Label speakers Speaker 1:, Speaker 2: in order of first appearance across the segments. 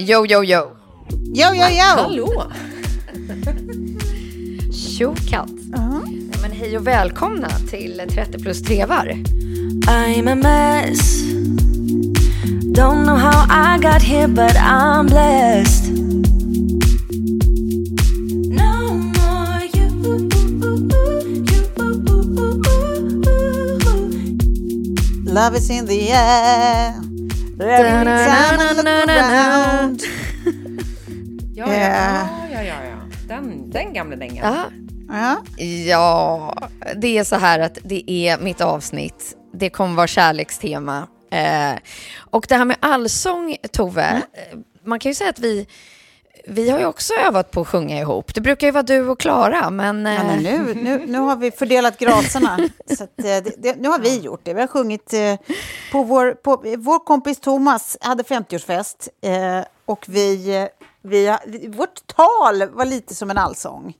Speaker 1: Yo, yo, yo.
Speaker 2: Yo, yo, yo!
Speaker 3: Hallå!
Speaker 1: Tjo katt. Ja, men hej och välkomna till 30 plus trevar.
Speaker 4: I'm a mess. Don't know how I got here, but I'm blessed. No more you.
Speaker 2: Love is in the air.
Speaker 3: Ja, ja, ja, ja, ja, ja. Den, den gamla dängan.
Speaker 1: Ja.
Speaker 2: Ja.
Speaker 1: ja, det är så här att det är mitt avsnitt. Det kommer vara kärlekstema. Eh, och det här med allsång, Tove,
Speaker 2: Mm.
Speaker 1: eh, man kan ju säga att vi, vi har ju också övat på att sjunga ihop. Det brukar ju vara du och Klara, men...
Speaker 2: Ja, men
Speaker 1: eh,
Speaker 2: nu, nu, nu har vi fördelat gracerna. så att, eh, det, det, nu har vi gjort det. Vi har sjungit eh, på vår, på, vår kompis Thomas hade 50-årsfest eh, och vi, vi, har- vårt tal var lite som en allsång.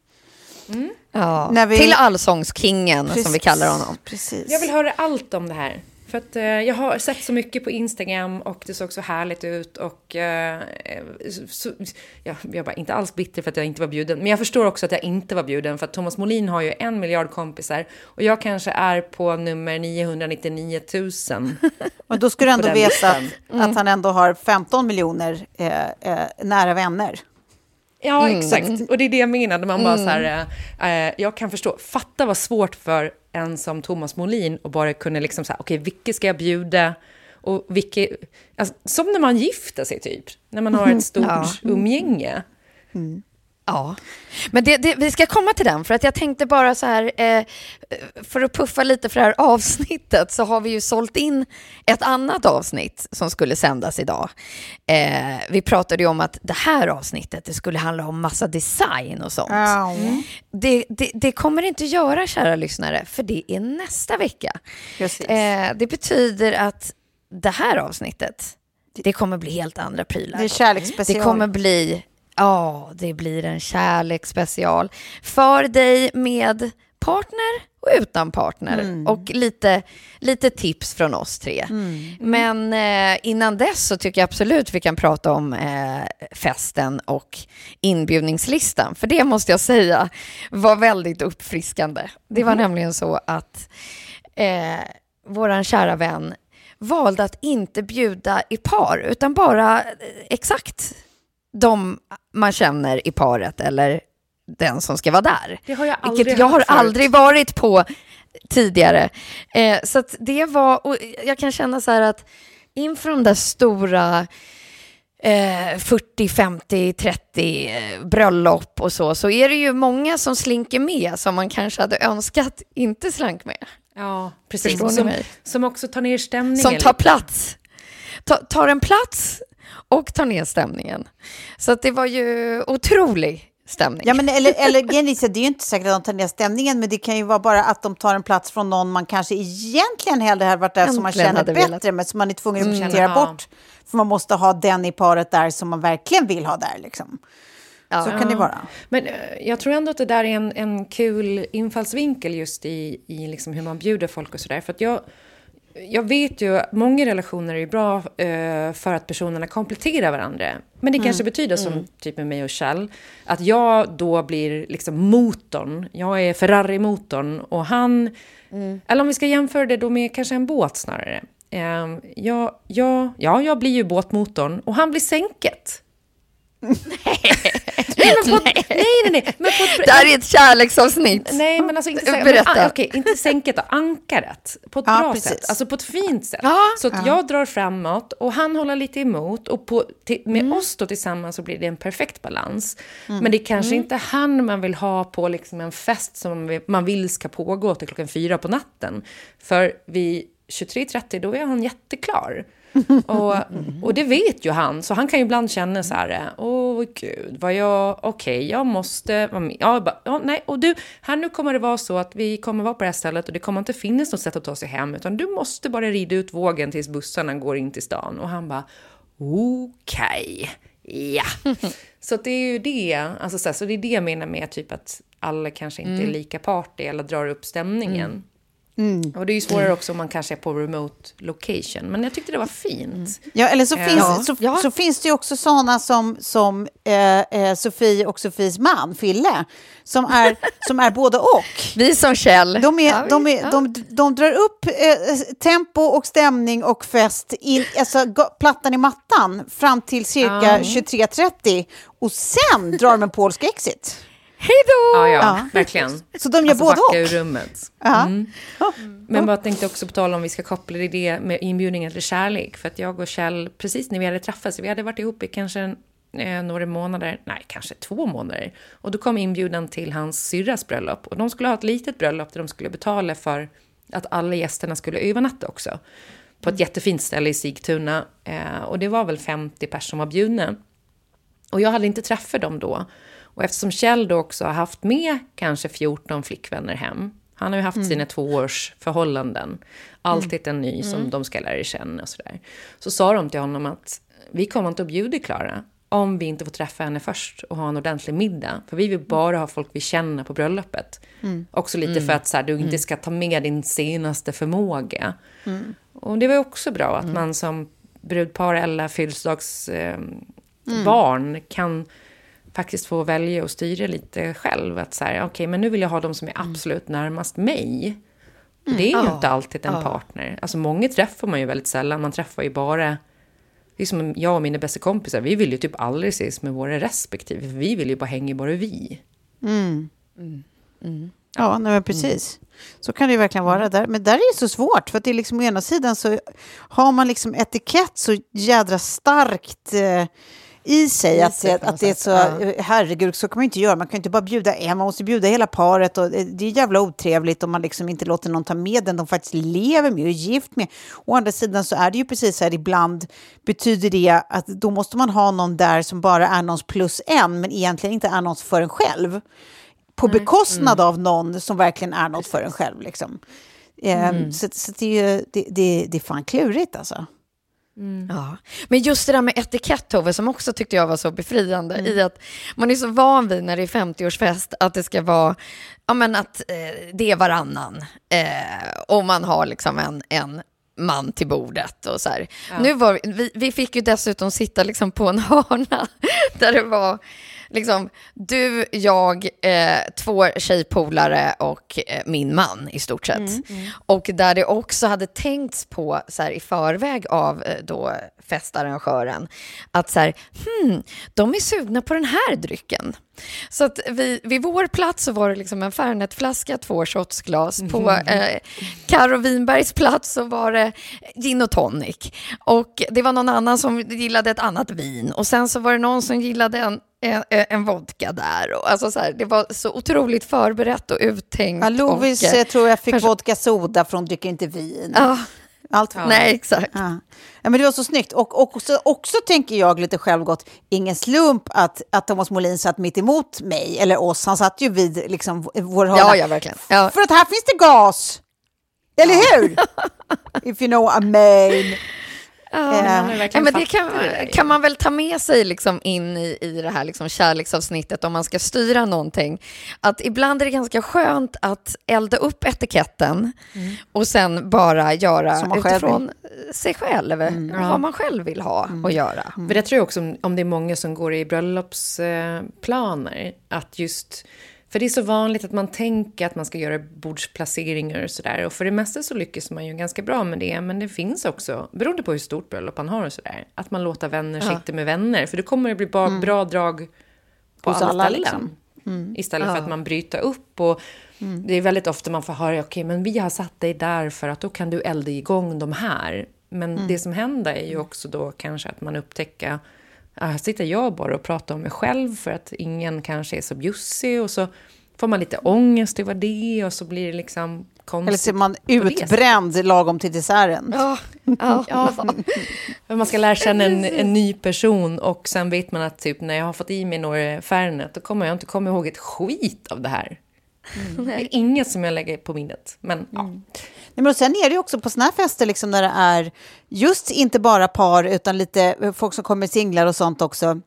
Speaker 1: ja,
Speaker 2: när vi-
Speaker 1: Till allsångskingen, som vi
Speaker 2: Precis.
Speaker 1: kallar honom.
Speaker 2: Precis.
Speaker 3: Jag vill höra allt om det här. För att eh, jag har sett så mycket på Instagram och det såg så härligt ut och eh, så, ja, jag var inte alls bitter för att jag inte var bjuden. Men jag förstår också att jag inte var bjuden för att Thomas Molin har ju en miljard kompisar och jag kanske är på nummer 999 000.
Speaker 2: Men då ska du ändå veta att,
Speaker 3: listan.
Speaker 2: att han ändå har 15 miljoner eh, eh, nära vänner.
Speaker 3: Ja, exakt. Och det är det jag menar, när man bara så här, eh, eh, jag kan förstå, fatta vad svårt för en som Thomas Molin att bara kunna liksom här, okej, vilka ska jag bjuda? Och vilka, alltså, som när man gifter sig typ, när man har ett stort
Speaker 1: Ja.
Speaker 3: umgänge.
Speaker 1: Ja, men det, det, vi ska komma till den, för att jag tänkte bara så här, eh, för att puffa lite för det här avsnittet så har vi ju sålt in ett annat avsnitt som skulle sändas idag. Eh, vi pratade ju om att det här avsnittet, det skulle handla om massa design och sånt. Det, det, det kommer det inte göra, kära lyssnare, för det är nästa vecka. Eh, det betyder att det här avsnittet, det kommer bli helt andra prylar.
Speaker 2: Det är kärleksspecial.
Speaker 1: Det kommer bli, ja, det blir en kärleksspecial för dig med partner och utan partner.
Speaker 2: Mm.
Speaker 1: Och lite, lite tips från oss tre. Men eh, innan dess så tycker jag absolut vi kan prata om eh, festen och inbjudningslistan. För det måste jag säga var väldigt uppfriskande. Det var nämligen så att eh, våran kära vän valde att inte bjuda i par, utan bara eh, exakt de man känner i paret eller den som ska vara där.
Speaker 3: Det har jag aldrig
Speaker 1: Vilket jag har aldrig varit på tidigare. Eh, så det var, och jag kan känna så här att inför de där stora eh, 40, 50, 30 eh, bröllop och så, så är det ju många som slinker med som man kanske hade önskat inte slank med.
Speaker 3: Ja, precis.
Speaker 1: Förstår ni
Speaker 3: som,
Speaker 1: mig?
Speaker 3: som också tar ner stämningen.
Speaker 1: Som tar plats. Ta, tar en plats och tar ner stämningen. Så att det var ju otrolig stämning.
Speaker 2: Ja, men eller, eller det är ju inte säkert att de tar ner stämningen, men det kan ju vara bara att de tar en plats från någon man kanske egentligen hellre hade varit där som man känner bättre,
Speaker 1: velat. Mm.
Speaker 2: men som man är tvungen att sortera
Speaker 3: ja.
Speaker 2: bort. För man måste ha den i paret där som man verkligen vill ha där. Liksom.
Speaker 1: Ja.
Speaker 2: Så kan det vara.
Speaker 3: Men eh, jag tror ändå att det där är en, en kul infallsvinkel just i, i liksom hur man bjuder folk och sådär. För att jag, jag vet ju att många relationer är bra eh, för att personerna kompletterar varandra. Men det kanske betyder, som typ med mig och Kjell, att jag då blir liksom motorn. Jag är Ferrari-motorn och han... Eller om vi ska jämföra det då med kanske en båt snarare. Eh, jag, jag, ja, jag blir ju båtmotorn och han blir sänket. Nej, men på, nej, nej, nej. Men på ett,
Speaker 1: Det här är ett kärleksavsnitt.
Speaker 3: Nej, men alltså inte, sä-
Speaker 1: Berätta.
Speaker 3: Men, ah, okej, inte sänket och ankaret. På ett
Speaker 2: Ja,
Speaker 3: bra
Speaker 2: precis.
Speaker 3: sätt. Alltså på ett fint sätt.
Speaker 1: Ja.
Speaker 3: Så att jag drar framåt och han håller lite emot. Och på, till, med
Speaker 1: Mm.
Speaker 3: oss då tillsammans så blir det en perfekt balans. Men det är kanske
Speaker 1: Mm.
Speaker 3: inte han man vill ha på liksom en fest som man vill ska pågå till klockan fyra på natten. För vid 23.30 då är han jätteklar. Och, och det vet ju han, så han kan ju ibland känna så här, åh gud, vad jag, okej, jag måste. Ja, bara, ja, nej, och du, här nu kommer det vara så att vi kommer vara på det här stället och det kommer inte finnas något sätt att ta sig hem, utan du måste bara rida ut vågen tills bussarna går in till stan. Och han bara, okej, ja. så det är ju det, alltså så, här, så det är det jag menar med typ att alla kanske inte är lika party eller drar upp stämningen. Och det är ju svårare också om man kanske är på remote location. Men jag tyckte det var fint.
Speaker 2: Ja, eller så, finns,
Speaker 1: Ja.
Speaker 2: så,
Speaker 1: Ja.
Speaker 2: så finns det ju också sådana som, som eh, eh, Sofie och Sofies man, Fille, som är, som är både och.
Speaker 1: Vi som Kjell.
Speaker 2: De, är,
Speaker 1: Ja, vi-
Speaker 2: de, är,
Speaker 1: ja.
Speaker 2: de, de drar upp eh, tempo och stämning och fest, in, alltså plattan i mattan, fram till cirka 23.30 och sen drar de en polsk exit.
Speaker 1: Hej då!
Speaker 3: Ja, ja,
Speaker 2: Ja.
Speaker 3: verkligen.
Speaker 2: Så de gör
Speaker 3: alltså
Speaker 2: både
Speaker 3: backa
Speaker 2: och.
Speaker 3: ur rummet.
Speaker 2: Ja.
Speaker 3: Men bara tänkte också på tal om vi ska koppla det med inbjudningen till kärlek. För att jag och Kjell, precis när vi hade träffats, vi hade varit ihop i kanske eh, några månader, nej kanske två månader. Och då kom inbjudan till hans syrras bröllop. Och de skulle ha ett litet bröllop där de skulle betala för att alla gästerna skulle övernatta också. På ett jättefint ställe i Sigtuna. Eh, och det var väl 50 personer som var bjudna. Och jag hade inte träffat dem då. Och eftersom Kjell då också har haft med kanske 14 flickvänner hem. Han har ju haft sina två års förhållanden. Alltid en ny som de ska lära känna och sådär. Så sa de till honom att vi kommer inte att bjuda Klara om vi inte får träffa henne först och ha en ordentlig middag. För vi vill bara ha folk vi känner på bröllopet. Också lite för att så här, du inte ska ta med din senaste förmåga. Och det var ju också bra att man som brudpar eller födelsedagsbarn eh, barn kan faktiskt få välja och styra lite själv. Att så här, okej, men nu vill jag ha de som är absolut närmast mig. För det är ju
Speaker 1: Ja.
Speaker 3: inte alltid en partner. Alltså många träffar man ju väldigt sällan. Man träffar ju bara... Det är som jag och mina bästa kompisar. Vi vill ju typ aldrig ses med våra respektive. För vi vill ju bara hänga bara vi.
Speaker 2: Ja, nej, men precis. Så kan det ju verkligen vara. Där. Men där är det så svårt, för att det är liksom å ena sidan så har man liksom etikett så jädra starkt eh, i sig. att, det, att det är så,
Speaker 1: ja.
Speaker 2: eh, herregud, så kan man inte göra. Man kan inte bara bjuda en, man måste bjuda hela paret. Och det det är jävla otrevligt om man liksom inte låter någon ta med den de faktiskt lever med och är gift med. Å andra sidan så är det ju precis så här, ibland betyder det att då måste man ha någon där som bara är någons plus en, men egentligen inte är någons för en själv på bekostnad av någon som verkligen är något för en själv. Liksom. Eh, Så, så det, är ju, det, det, det är fan klurigt alltså.
Speaker 1: Ja. Men just det där med etikett, Tove, som också tyckte jag var så befriande i att man är så van vid när det är 50-årsfest att det ska vara, ja men att eh, det är varannan eh, och man har liksom en, en man till bordet och så här. Nu var, vi, vi fick ju dessutom sitta liksom på en hörna där det var liksom du, jag, eh, två tjejpolare och eh, min man i stort sett. Och där det också hade tänkts på så här, i förväg av eh, då festarrangören att så här, hmm, de är sugna på den här drycken. Så att vid, vid vår plats så var det liksom en Fernetflaska, två shotsglas. På eh, Karo Winbergs plats så var det gin och tonic. Och det var någon annan som gillade ett annat vin. Och sen så var det någon som gillade en, en, en vodka där. Och alltså så här, det var så otroligt förberett och uttänkt.
Speaker 2: Ja, Lovis
Speaker 1: och, eh,
Speaker 2: eh, tror jag fick vodka soda för hon dricker inte vin.
Speaker 1: Ja,
Speaker 2: Allt
Speaker 1: nej exakt.
Speaker 2: Ja. Ja, men det var så snyggt. Och också, också tänker jag lite självgott, ingen slump att, att Thomas Molin satt mitt emot mig, eller oss. Han satt ju vid liksom, vår hörna.
Speaker 1: Ja, ja, verkligen. Ja.
Speaker 2: För att här finns det gas! Eller hur? If you know I mean.
Speaker 1: Ja,
Speaker 2: Eh,
Speaker 1: Ja, men det kan, kan man väl ta med sig liksom in i, i det här liksom kärleksavsnittet om man ska styra någonting. Att ibland är det ganska skönt att elda upp etiketten och sen bara göra
Speaker 2: själv
Speaker 1: utifrån sig själv, vad man själv vill ha och göra.
Speaker 3: För det tror jag också om, om det är många som går i bröllopsplaner, att just... För det är så vanligt att man tänker att man ska göra bordsplaceringar och sådär. Och för det mesta så lyckas man ju ganska bra med det. Men det finns också, beroende på hur stort bröllop man har och sådär, att man låter vänner sitta med vänner. För då kommer det bli bra, bra drag på
Speaker 2: Hos
Speaker 3: alla,
Speaker 2: alla,
Speaker 3: ställen.
Speaker 2: liksom.
Speaker 3: Istället för att man bryter upp. Och Det är väldigt ofta man får höra, okej, men vi har satt dig där för att då kan du elda igång de här. Men det som händer är ju också då kanske att man upptäcker, här sitter jag bara och pratar om mig själv för att ingen kanske är så bjussig och så får man lite ångest över det och så blir det liksom konstigt.
Speaker 2: Eller så är man utbränd lagom till desserten.
Speaker 1: Ja, ja.
Speaker 3: Man ska lära känna en, en ny person och sen vet man att typ när jag har fått i mig några Fernet då kommer jag inte komma ihåg ett skit av det här. Det är inget som jag lägger på minnet. Men ja.
Speaker 2: Men och sen är det också på såna här fester liksom när det är just inte bara par utan lite eh, folk som kommer singlar och sånt också.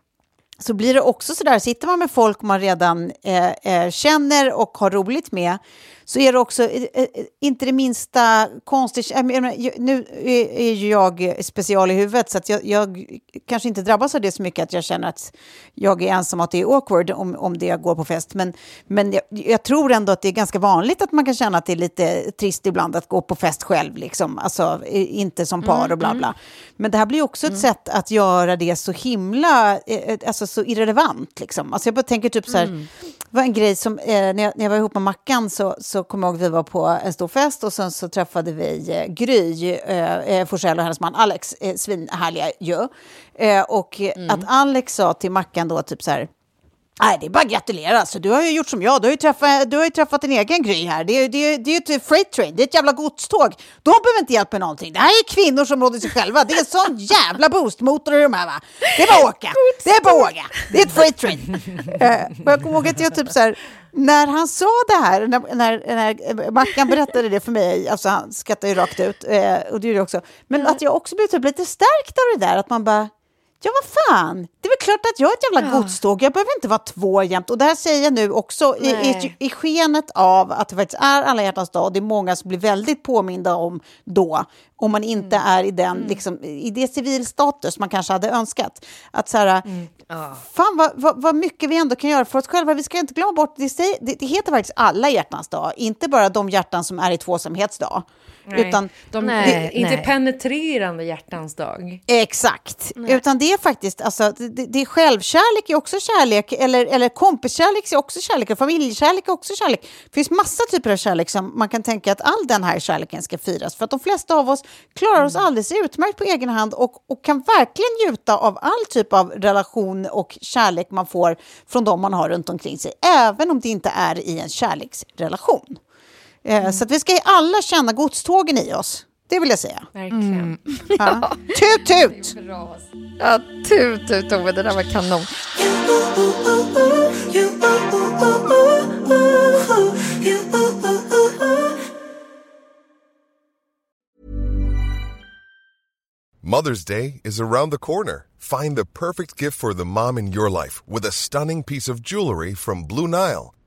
Speaker 2: Så blir det också så där, sitter man med folk man redan eh, eh, känner och har roligt med så är det också eh, eh, inte det minsta konstigt. Jag menar, Nu är, ju jag special i huvudet så jag, jag kanske inte drabbas av det så mycket att jag känner att jag är ensam och att det är awkward om, om det går på fest. Men, men jag, jag tror ändå att det är ganska vanligt att man kan känna att det är lite trist ibland att gå på fest själv, liksom. alltså inte som par och bla bla. Men det här blir också ett sätt att göra det så himla, eh, alltså så irrelevant. Liksom. Alltså jag bara tänker typ så här, det var en grej som, när, jag, när jag var ihop med Mackan så, så kom jag ihåg att vi var på en stor fest och sen så träffade vi eh, Gry eh, eh, Forssell och hennes man Alex, eh, svinhärliga ju. Eh, och att Alex sa till Mackan då typ så här, Nej, det är bara att gratulera. Alltså, du har ju gjort som jag. Du har ju träffat, du har träffat din egen Gry här. Det är, det, är, det är ett freight train. Det är ett jävla godståg. De behöver inte hjälp med någonting. Det här är kvinnor som råder sig själva. Det är sån jävla boostmotor i de här va. Det är bara att åka. Det är bara att åka. Det är ett freight train. Eh, men jag kommer ihåg att jag typ så här, när han sa det här, när, när, när Mackan berättade det för mig, alltså han skrattade ju rakt ut, eh, och det gjorde jag också, men att jag också blev typ lite stärkt av det där, att man bara, Ja, vad fan. Det är väl klart att jag är ett jävla godståg. Jag behöver inte vara två jämt. Och det här säger jag nu också i, i, i skenet av att det faktiskt är alla hjärtans dag. Och det är många som blir väldigt påminda om då. Om man inte är i den, liksom, i det civilstatus man kanske hade önskat. Att så här, fan vad, vad, vad mycket vi ändå kan göra för oss själva. Vi ska inte glömma bort, det, säger, det, det heter faktiskt alla hjärtans dag. Inte bara de hjärtan som är i tvåsamhetsdag.
Speaker 3: Nej,
Speaker 2: Utan
Speaker 3: de,
Speaker 1: Nej,
Speaker 3: det, inte
Speaker 1: nej.
Speaker 3: penetrerande hjärtans dag.
Speaker 2: Exakt. Utan det är faktiskt, alltså, det, det är självkärlek är också kärlek, eller, eller kompiskärlek är också kärlek, och familjekärlek är också kärlek. Det finns massa typer av kärlek som man kan tänka att all den här kärleken ska firas. För att de flesta av oss klarar oss alldeles utmärkt på egen hand och, och kan verkligen njuta av all typ av relation och kärlek man får från de man har runt omkring sig, även om det inte är i en kärleksrelation. Eh, Så att vi ska alla känna godstågen i oss. Det vill jag säga.
Speaker 3: Verkligen.
Speaker 2: Ja. Tut, tut!
Speaker 1: Ja, tut, tut, Tove, det där var kanon.
Speaker 5: Mother's Day is around the corner. Find the perfect gift for the mom in your life with a stunning piece of jewelry from Blue Nile.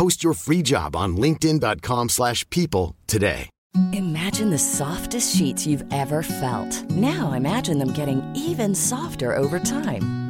Speaker 6: Post your free job on linkedin.com/people slash people today.
Speaker 7: Imagine the softest sheets you've ever felt. Now imagine them getting even softer over time.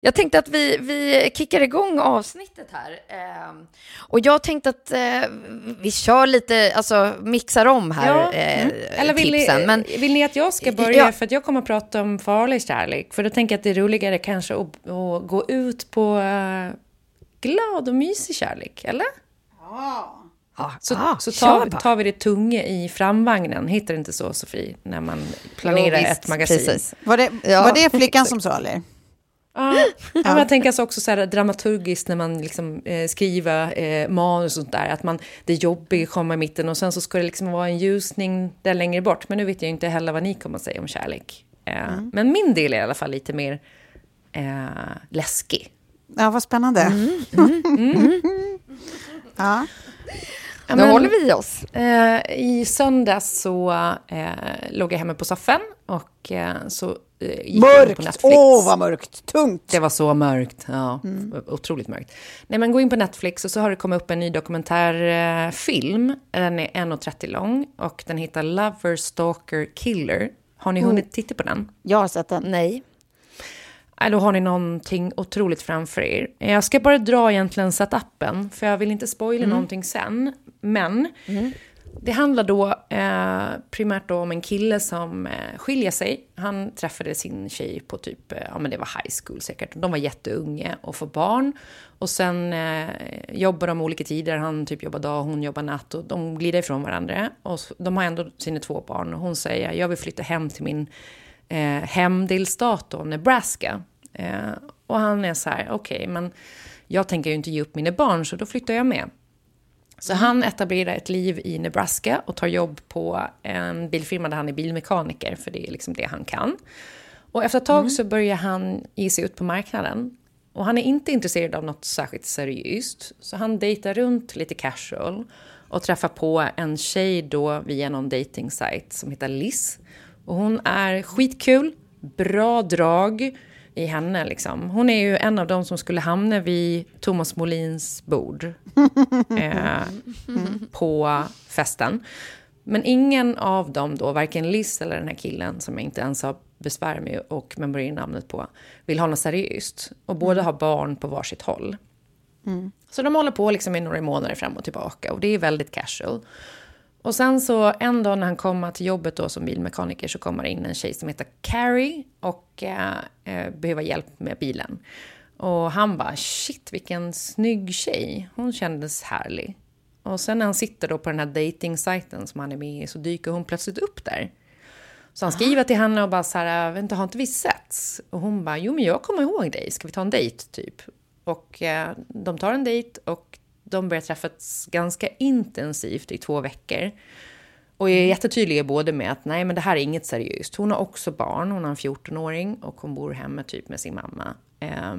Speaker 1: Jag tänkte att vi, vi kickar igång avsnittet här. Eh, och jag tänkte att eh, vi kör lite, alltså mixar om här
Speaker 3: Ja.
Speaker 1: eh,
Speaker 3: Mm. Eller vill
Speaker 1: tipsen.
Speaker 3: ni,
Speaker 1: Men
Speaker 3: vill ni att jag ska börja?
Speaker 1: Ja.
Speaker 3: För att jag kommer att prata om farlig kärlek. För då tänker jag att det är roligare kanske att, att gå ut på eh, glad och mysig kärlek, eller?
Speaker 1: ja,
Speaker 3: Så,
Speaker 1: ah,
Speaker 3: så tar, tar vi det tunga i framvagnen. Hittar det inte så, Sofie, när man planerar
Speaker 1: Jo, visst,
Speaker 3: ett magasin?
Speaker 1: precis.
Speaker 2: Var det,
Speaker 1: Ja,
Speaker 2: var det flickan som sa eller?
Speaker 3: Ja, ja. men jag tänker alltså också så här dramaturgiskt när man liksom, eh, skriver eh, manus och sånt där. Att man, det jobbiga kommer i mitten och sen så ska det liksom vara en ljusning där längre bort. Men nu vet jag inte heller vad ni kommer att säga om kärlek. Eh,
Speaker 1: Mm.
Speaker 3: Men min del är i alla fall lite mer eh, läskig.
Speaker 2: Ja, vad spännande.
Speaker 1: Mm,
Speaker 2: ja.
Speaker 3: Ja,
Speaker 1: nu
Speaker 3: men-
Speaker 1: håller vi oss.
Speaker 3: Eh, I söndags så eh, låg jag hemma på soffan och eh, så eh,
Speaker 2: Mörkt! Åh, vad mörkt! Tungt!
Speaker 3: Det var så mörkt. Ja, otroligt mörkt. Nej, men gå in på Netflix och så har det kommit upp en ny dokumentärfilm. Den är 1.30 lång och den heter Lover, Stalker, Killer. Har ni hunnit titta på den?
Speaker 2: Jag har sett den.
Speaker 1: Nej.
Speaker 3: Nej, då har ni någonting otroligt framför er. Jag ska bara dra egentligen setupen, för jag vill inte spoila någonting sen. Men det handlar då eh, primärt då om en kille som eh, skiljer sig. Han träffade sin tjej på typ, eh, ja men det var high school säkert. De var jätteunga och får barn. Och sen eh, jobbar de olika tider. Han typ jobbar dag, hon jobbar natt. Och de glider ifrån varandra. Och så, de har ändå sina två barn. Och hon säger, jag vill flytta hem till min eh, hemdelstat då, Nebraska. Eh, och han är så här, okej, men jag tänker ju inte ge upp mina barn, så då flyttar jag med. Så han etablerar ett liv i Nebraska och tar jobb på en bilfirma där han är bilmekaniker, för det är liksom det han kan. Och efter ett tag så börjar han ge sig ut på marknaden. Och han är inte intresserad av något särskilt seriöst, så han dejtar runt lite casual och träffar på en tjej då via någon dating som heter Liz. Och hon är skitkul, bra drag i henne liksom. Hon är ju en av dem som skulle hamna vid Thomas Molins bord eh, på festen. Men ingen av dem då, varken Liz eller den här killen som jag inte ens har besvär med och memorerar namnet på, vill ha något seriöst. Och båda har barn på varsitt håll. Så de håller på liksom i några månader fram och tillbaka och det är väldigt casual. Och sen så en dag när han kommer till jobbet då som bilmekaniker så kommer det in en tjej som heter Carrie och eh, eh, behöver hjälp med bilen. Och han bara shit vilken snygg tjej, hon kändes härlig. Och sen när han sitter då på den här dating-sajten som han är med i så dyker hon plötsligt upp där. Så han skriver till henne och bara så här, äh, vänta har inte vi setts? Och hon bara, jo men jag kommer ihåg dig, ska vi ta en dejt typ? Och eh, de tar en dejt och de börjar träffas ganska intensivt i två veckor. Och är jättetydliga både med att nej men det här är inget seriöst. Hon har också barn, hon har en 14-åring och hon bor hemma typ med sin mamma. Eh,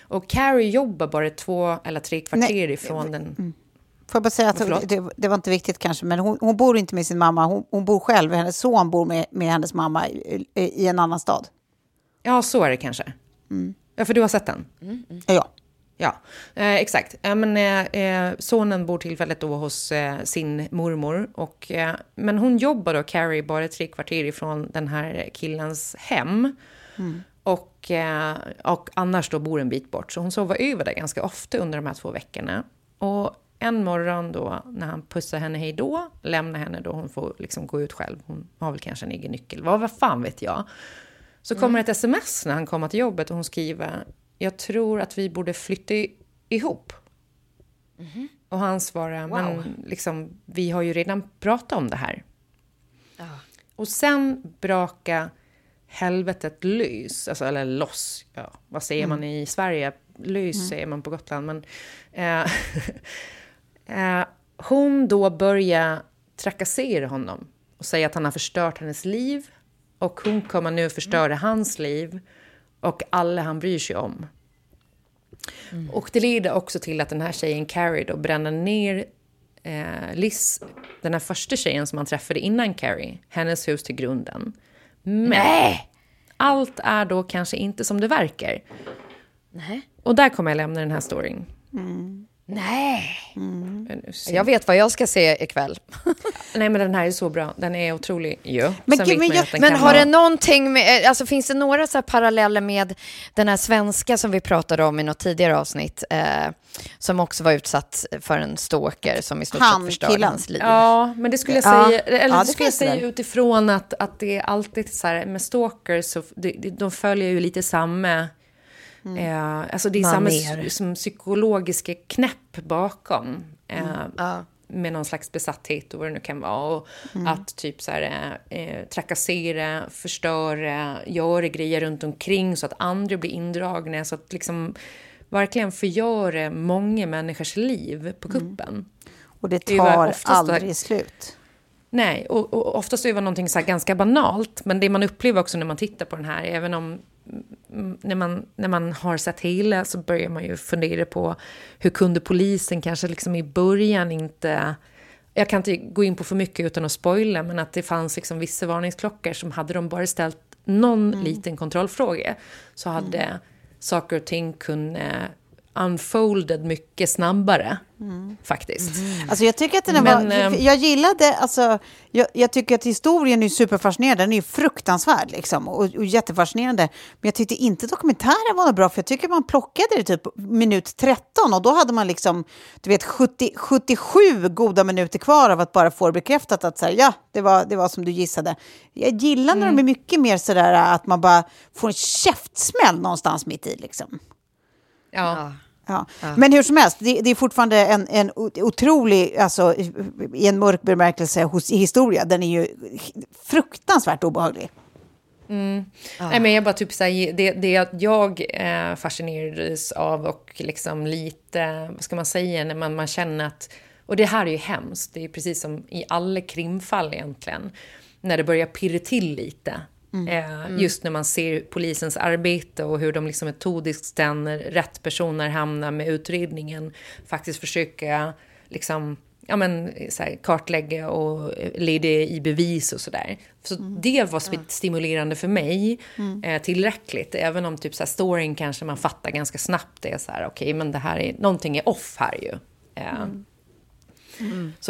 Speaker 3: och Carrie jobbar bara två eller tre kvarter
Speaker 2: Nej,
Speaker 3: ifrån den...
Speaker 2: Får jag bara säga att det, det var inte viktigt kanske, men hon, hon bor inte med sin mamma. Hon, hon bor själv, hennes son bor med, med hennes mamma i, i, en annan stad.
Speaker 3: Ja, så är det kanske. Ja, för du har sett den?
Speaker 2: Ja.
Speaker 3: Ja, eh, exakt. Eh, men, eh, sonen bor tillfället då hos eh, sin mormor. Och, eh, men hon jobbar då, Carrie, bara tre kvarter ifrån den här killens hem. Och, eh, och annars då bor en bit bort. Så hon sover över där ganska ofta under de här två veckorna. Och en morgon då, när han pussar henne hej då, lämnar henne då, hon får liksom gå ut själv. Hon har väl kanske en egen nyckel, vad, vad fan vet jag. Så kommer ett sms när han kommer till jobbet och hon skriver jag tror att vi borde flytta ihop. Och han svarar, men liksom, vi har ju redan pratat om det här. Och sen braka helvetet lös, alltså, eller loss. Ja, vad säger man i Sverige? Lös säger man på Gotland. Men, eh, eh, hon då börjar trakassera honom och säga att han har förstört hennes liv. Och hon kommer nu förstöra hans liv. Och alla han bryr sig om. Och det leder också till att den här tjejen Carrie då bränner ner eh, Liz, den här första tjejen som han träffade innan Carrie, hennes hus till grunden. Men allt är då kanske inte som det verkar.
Speaker 1: Nej.
Speaker 3: Och där kommer jag lämna den här storyn.
Speaker 1: Nej.
Speaker 3: Ser-
Speaker 1: Jag vet vad jag ska se ikväll.
Speaker 3: Nej men den här är så bra, den är otrolig ju.
Speaker 2: Men gud, men jag-
Speaker 1: Men har det någonting med, alltså finns det några så här paralleller med den här svenska som vi pratade om i något tidigare avsnitt, eh, som också var utsatt för en stalker som i stort
Speaker 2: Han,
Speaker 1: sett förstörde hans liv?
Speaker 3: Ja, men det skulle jag
Speaker 1: Ja.
Speaker 3: säga, eller
Speaker 2: Ja,
Speaker 3: det
Speaker 2: det
Speaker 3: skulle jag
Speaker 2: det
Speaker 3: säga utifrån att, att det är alltid så här med stalkers, så det, de följer ju lite samma, eh, alltså det är samma som psykologiska knäpp bakom. Eh,
Speaker 1: Ja.
Speaker 3: med någon slags besatthet och vad det nu kan vara. Och Att typ så här, eh, trakassera, förstöra, göra grejer runt omkring så att andra blir indragna. Så att liksom verkligen förgöra många människors liv på kuppen.
Speaker 2: Och det
Speaker 3: Det
Speaker 2: tar
Speaker 3: då-
Speaker 2: aldrig slut.
Speaker 3: Nej, och, och oftast är det någonting så ganska banalt. Men det man upplever också när man tittar på den här, även om mm, när man, när man har sett hela så börjar man ju fundera på hur kunde polisen kanske liksom i början inte... Jag kan inte gå in på för mycket utan att spoila, men att det fanns liksom vissa varningsklockor som hade de bara ställt någon liten kontrollfråga så hade saker och ting kunnat unfolded mycket snabbare, faktiskt.
Speaker 2: Alltså jag tycker att den är
Speaker 3: Men,
Speaker 2: var,
Speaker 3: ehm,
Speaker 2: jag gillade, alltså, jag, jag tycker att historien är superfascinerande, den är fruktansvärd liksom, och, och jättefascinerande. Men jag tyckte inte dokumentären var bra, för jag tycker man plockade det typ minut 13 och då hade man liksom, du vet, 70, 77 goda minuter kvar av att bara få bekräftat att så här, ja, det var, det var som du gissade. Jag gillar när de är mycket mer sådär att man bara får en käftsmäll någonstans mitt i liksom.
Speaker 3: Ja.
Speaker 2: Ja. Men hur som helst, det, det är fortfarande en, en otrolig, alltså i- en mörk bemärkelse hos, i historia, den är ju fruktansvärt obehaglig.
Speaker 3: Nej, men jag bara typ säger det, det jag eh, fascinerades av och liksom lite, vad ska man säga, när man, man känner att, och det här är ju hemskt, det är precis som i alla krimfall egentligen, när det börjar pirra till lite. Eh, Just när man ser polisens arbete och hur de liksom metodiskt när rätt personer hamnar med utredningen faktiskt försöka liksom, ja, men, så här, kartlägga och eh, leda i bevis och sådär. Så det var stimulerande för mig eh, tillräckligt. Även om typ så här, storyn kanske man fattar ganska snabbt. Det är så här, okej, men det här är, någonting är off här ju. Eh, så,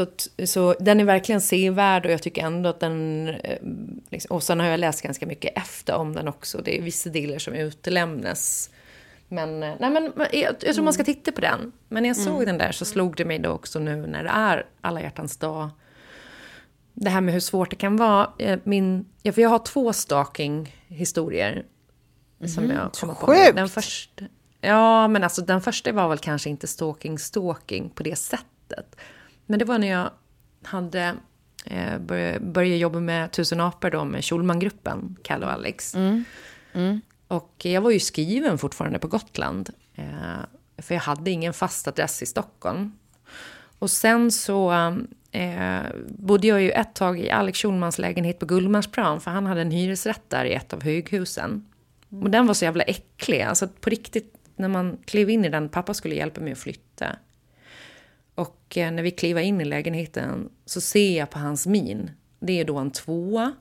Speaker 3: t- så den är verkligen sevärd och jag tycker ändå att den... eh, Liksom, och sen har jag läst ganska mycket efter om den också. Det är vissa delar som utelämnas. Men, eh, nej, men jag, jag tror man ska titta på den. Men när jag såg den där så slog det mig då också nu när det är alla hjärtans dag. Det här med hur svårt det kan vara. Eh, Min, ja, för jag har två stalking-historier. Som jag kommer på.
Speaker 2: Sjukt!
Speaker 3: Den första, ja, men alltså den första var väl kanske inte stalking-stalking på det sättet. Men det var när jag hade eh, började, började jobba med Tusen apor då med Schulmangruppen, Kalle och Alex. Och jag var ju skriven fortfarande på Gotland. Eh, för jag hade ingen fast adress i Stockholm. Och sen så eh, bodde jag ju ett tag i Alex Schulmans lägenhet på Gullmarsplan. För han hade en hyresrätt där i ett av höghusen. Och den var så jävla äcklig. Alltså på riktigt, när man klev in i den, pappa skulle hjälpa mig att flytta. Och eh, när vi kliver in i lägenheten så ser jag på hans min. Det är då en tvåa.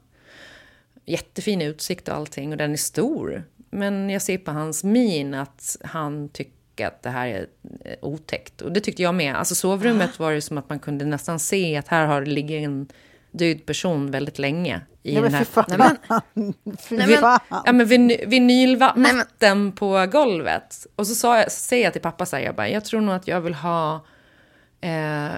Speaker 3: Jättefin utsikt och allting och den är stor. Men jag ser på hans min att han tycker att det här är eh, otäckt. Och det tyckte jag med. Alltså sovrummet var det som att man kunde nästan se att här har ligger en död person väldigt länge. I
Speaker 2: Nej
Speaker 3: den
Speaker 2: men
Speaker 3: här,
Speaker 2: fy fan.
Speaker 1: Nej, Nej, men-
Speaker 2: fan.
Speaker 3: Ja, men vin- vinylmatten på golvet. Och så, sa jag, så säger jag till pappa så här, jag, bara, jag tror nog att jag vill ha eh,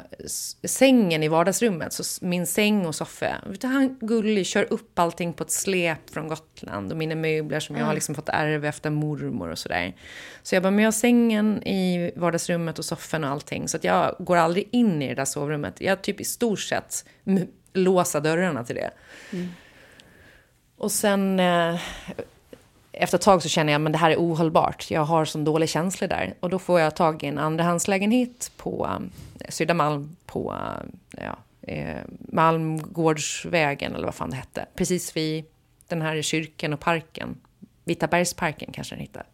Speaker 3: sängen i vardagsrummet. Så min säng och soffa. Du, Han gullig kör upp allting på ett släp från Gotland. Och mina möbler som jag har liksom fått ärva efter mormor och sådär. Så jag bara, men jag har sängen i vardagsrummet och soffan och allting. Så att jag går aldrig in i det där sovrummet. Jag typ i stort sett låsa dörrarna till det. Och sen eh, efter ett tag så känner jag att det här är ohållbart. Jag har sån dålig känsla där. Och då får jag tag i en andrahandslägenhet på eh, Södermalm på eh, ja, eh, Malmgårdsvägen eller vad fan det hette. Precis vid den här kyrkan och parken. Vita bergsparken kanske den hittar.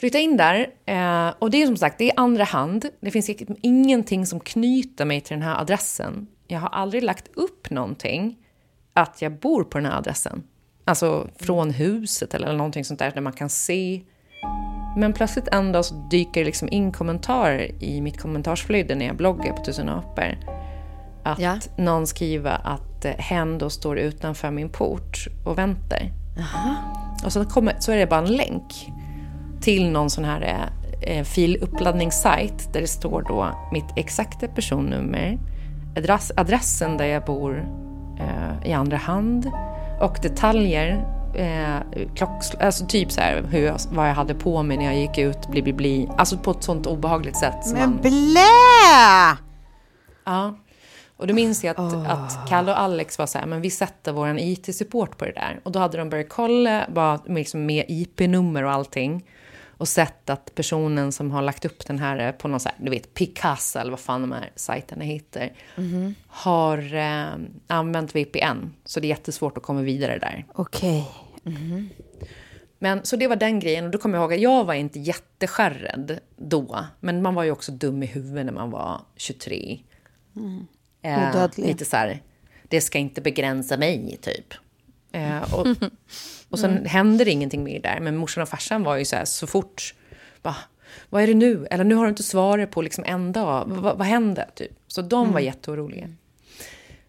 Speaker 3: Flytta in där. Eh, och det är som sagt, det är andra hand. Det finns ingenting som knyter mig till den här adressen. Jag har aldrig lagt upp någonting att jag bor på den här adressen. Alltså från huset eller någonting sånt där där man kan se. Men plötsligt en dag så dyker det liksom in kommentarer i mitt kommentarsflöde när jag bloggar på Tusen apor. Att
Speaker 1: Ja.
Speaker 3: någon skriver att eh, hen då står utanför min port och väntar. Och så, kommer, så är det bara en länk till någon sån här eh, eh, filuppladdningssajt där det står då mitt exakta personnummer, adress, adressen där jag bor eh, i andra hand och detaljer. Eh, klocks, alltså typ så här hur jag, vad jag hade på mig när jag gick ut, bli, bli, bli. Alltså på ett sånt obehagligt sätt. som
Speaker 2: Men
Speaker 3: man-
Speaker 2: blä!
Speaker 3: Ja. Och då minns jag att, att Kalle och Alex var så här, men vi sätter vår IT-support på det där. Och då hade de börjat kolla bara liksom med IP-nummer och allting. Och sett att personen som har lagt upp den här eh, på någon så här, du vet, Picasa eller vad fan de här sajterna heter. Har eh, använt VPN. Så det är jättesvårt att komma vidare där.
Speaker 2: Okej.
Speaker 3: Men så det var den grejen. Och då kommer jag ihåg att jag var inte jätteskärrad då. Men man var ju också dum i huvudet när man var 23. Eh,
Speaker 2: Odödlig.
Speaker 3: lite så här, det ska inte begränsa mig, typ. Eh, och, och sen hände det ingenting mer där. Men morsan och farsan var ju så här, så fort, bara, vad är det nu? Eller nu har du inte svarat på liksom en dag. V- vad hände? Typ. Så de var jätteoroliga.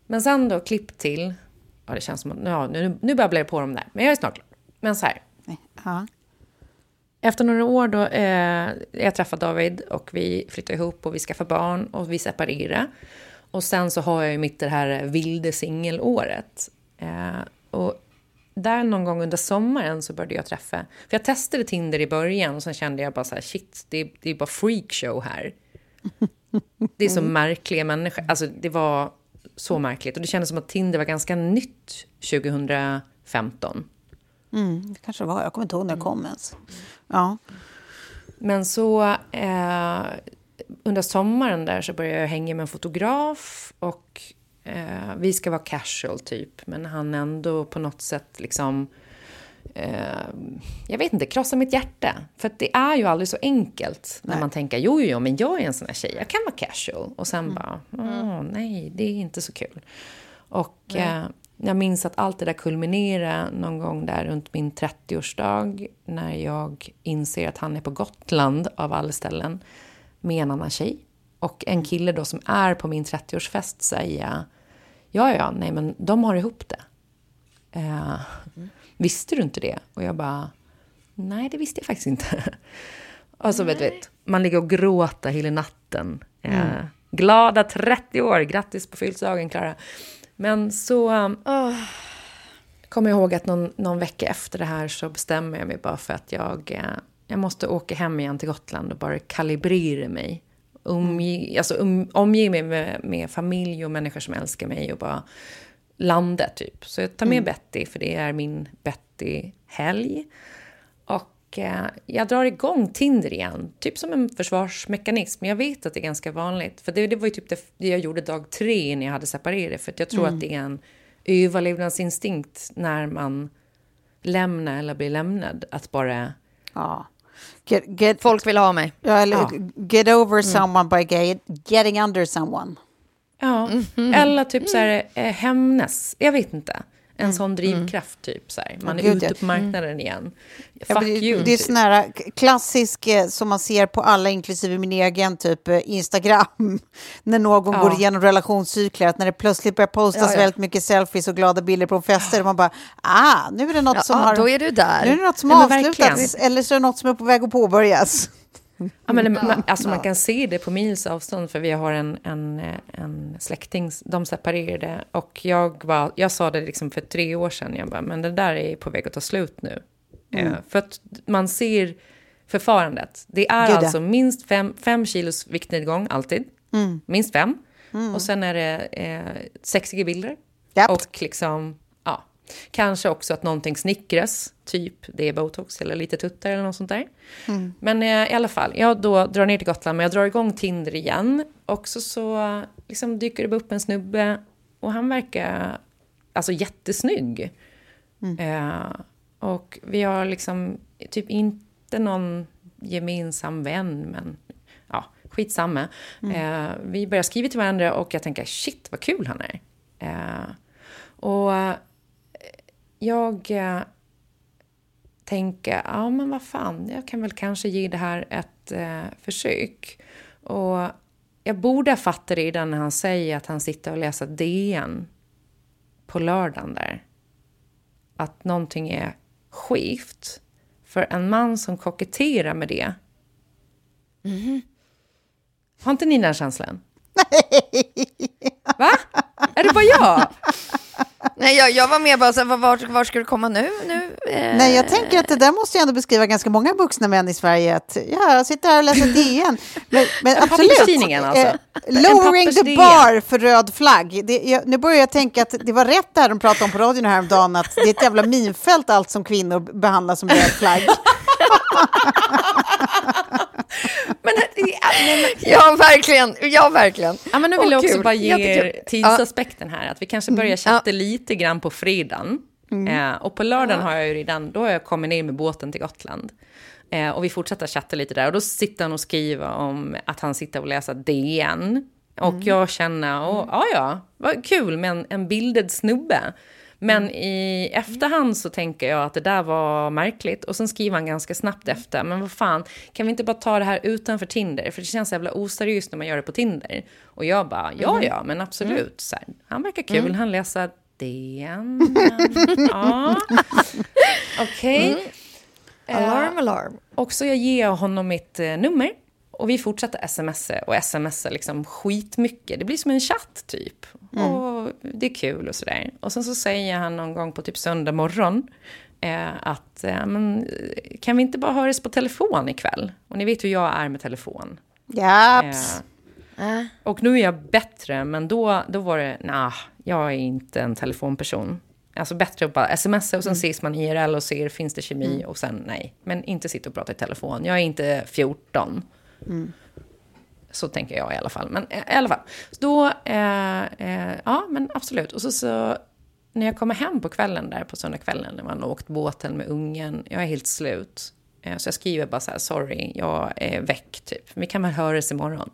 Speaker 3: Men sen då, klipp till, ja det känns som att ja, nu, nu babblar jag på dem där. Men jag är snart klar. Men så här,
Speaker 2: Ja.
Speaker 3: efter några år då, eh, jag träffade David och vi flyttade ihop och vi skaffade barn och vi separerade. Och sen så har jag ju mitt det här vilde singelåret. Eh, och där någon gång under sommaren så började jag träffa, för jag testade Tinder i början och sen kände jag bara så här, shit, det, är- det är bara freakshow här. Det är så märkliga människor, alltså det var så märkligt. Och det kändes som att Tinder var ganska nytt 2015.
Speaker 2: Mm, det kanske var. Jag kommer inte ihåg när det kom ens. Ja.
Speaker 3: Men så eh, under sommaren där så började jag hänga med en fotograf och eh, vi ska vara casual typ. Men han ändå på något sätt liksom, eh, jag vet inte, krossa mitt hjärta. För det är ju aldrig så enkelt när man tänker, jo, jo, men jag är en sån här tjej, jag kan vara casual. Och sen bara, åh nej, det är inte så kul. Och eh, jag minns att allt det där kulminerade någon gång där runt min 30-årsdag när jag inser att han är på Gotland av alla ställen med en annan tjej. Och en kille då som är på min 30-årsfest säger ja, ja, nej men de har ihop det. Eh, Visste du inte det? Och jag bara, nej det visste jag faktiskt inte. Och så vet vet, man ligger och gråter hela natten. Eh, Glada 30 år, grattis på födelsedagen Klara. Men så um, kommer jag ihåg att någon, någon vecka efter det här så bestämmer jag mig bara för att jag, eh, jag måste åka hem igen till Gotland och bara kalibrera mig. Omge, alltså, um, omge mig med, med familj och människor som älskar mig och bara landa typ. Så jag tar med Betty för det är min Betty-helg. Och eh, jag drar igång Tinder igen, typ som en försvarsmekanism. Jag vet att det är ganska vanligt. För det, det var ju typ det, det jag gjorde dag tre när jag hade separerat. För jag tror att det är en överlevnadsinstinkt när man lämnar eller blir lämnad. Att bara...
Speaker 2: ja. Get, get,
Speaker 1: Folk vill ha mig.
Speaker 2: ja, eller,
Speaker 3: Ja.
Speaker 2: get over someone by get, getting under someone.
Speaker 3: Ja, eller typ så här eh, hämnas. Jag vet inte. En sån drivkraft typ så här. Man är
Speaker 2: Gud,
Speaker 3: ute på marknaden igen. Fuck
Speaker 2: det,
Speaker 3: you.
Speaker 2: det är
Speaker 3: typ.
Speaker 2: sån här klassisk eh, som man ser på alla, inklusive min egen, typ eh, Instagram. När någon
Speaker 3: Ja.
Speaker 2: går igenom relationscykler, att när det plötsligt börjar postas
Speaker 1: Ja,
Speaker 2: väldigt mycket selfies och glada bilder på fester, man bara, ah, nu är det något som har...
Speaker 1: då är du där.
Speaker 2: Nu är det något som har avslutats, eller så är det något som är på väg att påbörjas.
Speaker 3: Ja, men, man, alltså man kan se det på mils avstånd, för vi har en, en, en släkting, de separerade. Och jag, var, jag sa det liksom för tre år sedan, jag bara, men det där är på väg att ta slut nu. Eh, för att man ser förfarandet. Det är
Speaker 2: Gud,
Speaker 3: alltså minst fem, fem kilos viktnedgång, alltid. Minst fem. Och sen är det eh, sexiga bilder.
Speaker 2: Japp.
Speaker 3: Och liksom. Kanske också att någonting snickras, typ det är botox eller lite tuttar eller något sånt där. Men eh, i alla fall, jag då drar ner till Gotland, men jag drar igång Tinder igen. Och så, så liksom dyker det upp en snubbe och han verkar alltså jättesnygg. Eh, Och vi har liksom typ inte någon gemensam vän, men ja, skitsamma. Eh, vi börjar skriva till varandra och jag tänker shit vad kul han är. Eh, och jag eh, tänker, ja men vad fan, jag kan väl kanske ge det här ett eh, försök. Och jag borde ha fattat redan när han säger att han sitter och läser DN på lördagen där. Att någonting är skevt. För en man som koketterar med det. Har inte ni den känslan? Va? Är det bara jag?
Speaker 1: Nej, jag, jag var med bara så här, var, var, var ska du komma nu? nu eh,
Speaker 2: Nej, jag tänker att det där måste ju ändå beskriva ganska många vuxna män i Sverige. Att, ja, jag sitter här och läser DN. Men, men absolut.
Speaker 3: alltså.
Speaker 2: Eh,
Speaker 3: En
Speaker 2: lowering the bar för röd flagg. Det, jag, nu börjar jag tänka att det var rätt där de pratade om på radion häromdagen. Att det är ett jävla minfält allt som kvinnor behandlas som röd flagg.
Speaker 3: Ja,
Speaker 1: verkligen. Ja, verkligen.
Speaker 3: Ja, men nu vill
Speaker 1: Åh,
Speaker 3: jag också
Speaker 1: kul.
Speaker 3: bara ge er tidsaspekten här. Att vi kanske börjar chatta lite grann på fredagen. Eh, och på lördagen har jag ju redan, då har jag kommit ner med båten till Gotland. Eh, och vi fortsätter chatta lite där. Och då sitter han och skriver om att han sitter och läser DN. Och jag känner, åh, ja ja, vad kul med en, en bildad snubbe. Men i efterhand så tänker jag att det där var märkligt. Och sen skriver han ganska snabbt efter. Men vad fan, kan vi inte bara ta det här utanför Tinder? För det känns jävla oseriöst när man gör det på Tinder. Och jag bara, ja ja, men absolut. Så här, han verkar kul, han läser DN. Ja. Okej.
Speaker 1: Alarm, alarm.
Speaker 3: Och så jag ger honom mitt eh, nummer. Och vi fortsätter smsa och smsa liksom skitmycket. Det blir som en chatt typ. Och det är kul och sådär. Och sen så säger han någon gång på typ söndag morgon eh, att eh, men, eh, kan vi inte bara höras på telefon ikväll? Och ni vet hur jag är med telefon.
Speaker 2: Japs.
Speaker 3: Eh, och nu är jag bättre, men då, då var det, nah, jag är inte en telefonperson. Alltså bättre att bara smsa och sen ses man IRL och ser, finns det kemi? Och sen nej, men inte sitta och prata i telefon. Jag är inte 14. Så tänker jag i alla fall. Men eh, i alla fall. Då, eh, eh, ja men absolut. Och så, så när jag kommer hem på kvällen där på söndagskvällen när man har åkt båten med ungen, jag är helt slut. Eh, så jag skriver bara så här, sorry, jag är väck typ. Vi kan väl höras imorgon.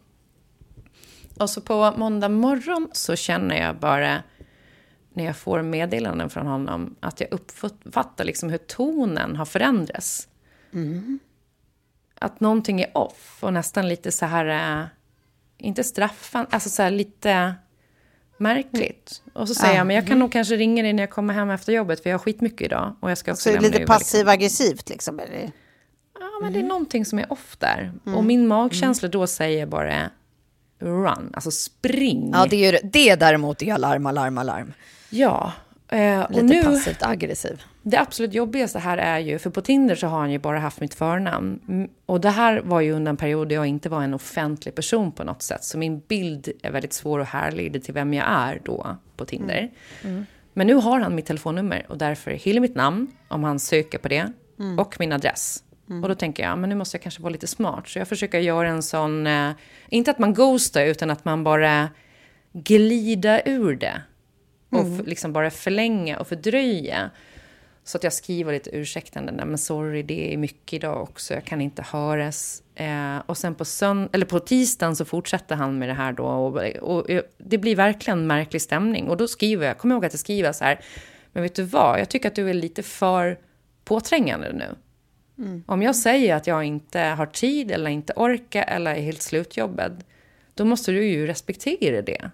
Speaker 3: Och så på måndag morgon så känner jag bara när jag får meddelanden från honom att jag uppfattar liksom hur tonen har förändrats. Mm. Att någonting är off och nästan lite så här, eh, inte straffan, alltså så här lite märkligt. Och så säger jag, men jag kan nog kanske ringa dig när jag kommer hem efter jobbet för jag har skitmycket idag. Och jag ska också
Speaker 2: Så det är lite
Speaker 3: liksom.
Speaker 2: passiv-aggressivt liksom. Eller?
Speaker 3: Ja, men det är någonting som är off där. Och min magkänsla då säger bara run, alltså spring.
Speaker 1: Ja, det, är ju, det däremot är alarm, alarm, alarm.
Speaker 3: Ja. Eh, och
Speaker 1: Lite
Speaker 3: nu,
Speaker 1: passivt aggressiv.
Speaker 3: Det absolut jobbigaste här är ju, för på Tinder så har han ju bara haft mitt förnamn. Mm, Och det här var ju under en period där jag inte var en offentlig person på något sätt. Så min bild är väldigt svår att härleda till vem jag är då på Tinder. Men nu har han mitt telefonnummer och därför hela mitt namn, om han söker på det, och min adress. Och då tänker jag, men nu måste jag kanske vara lite smart. Så jag försöker göra en sån, eh, inte att man ghostar, utan att man bara glider ur det. Och f- liksom bara förlänga och fördröja. Så att jag skriver lite ursäktande, nej men sorry, det är mycket idag också, jag kan inte höras. Eh, och sen på, sönd- eller på tisdagen så fortsätter han med det här då. Och, och, och det blir verkligen en märklig stämning. Och då skriver jag, kommer ihåg att jag skriver så här, men vet du vad, jag tycker att du är lite för påträngande nu. Om jag säger att jag inte har tid eller inte orkar eller är helt slutjobbad, då måste du ju respektera det.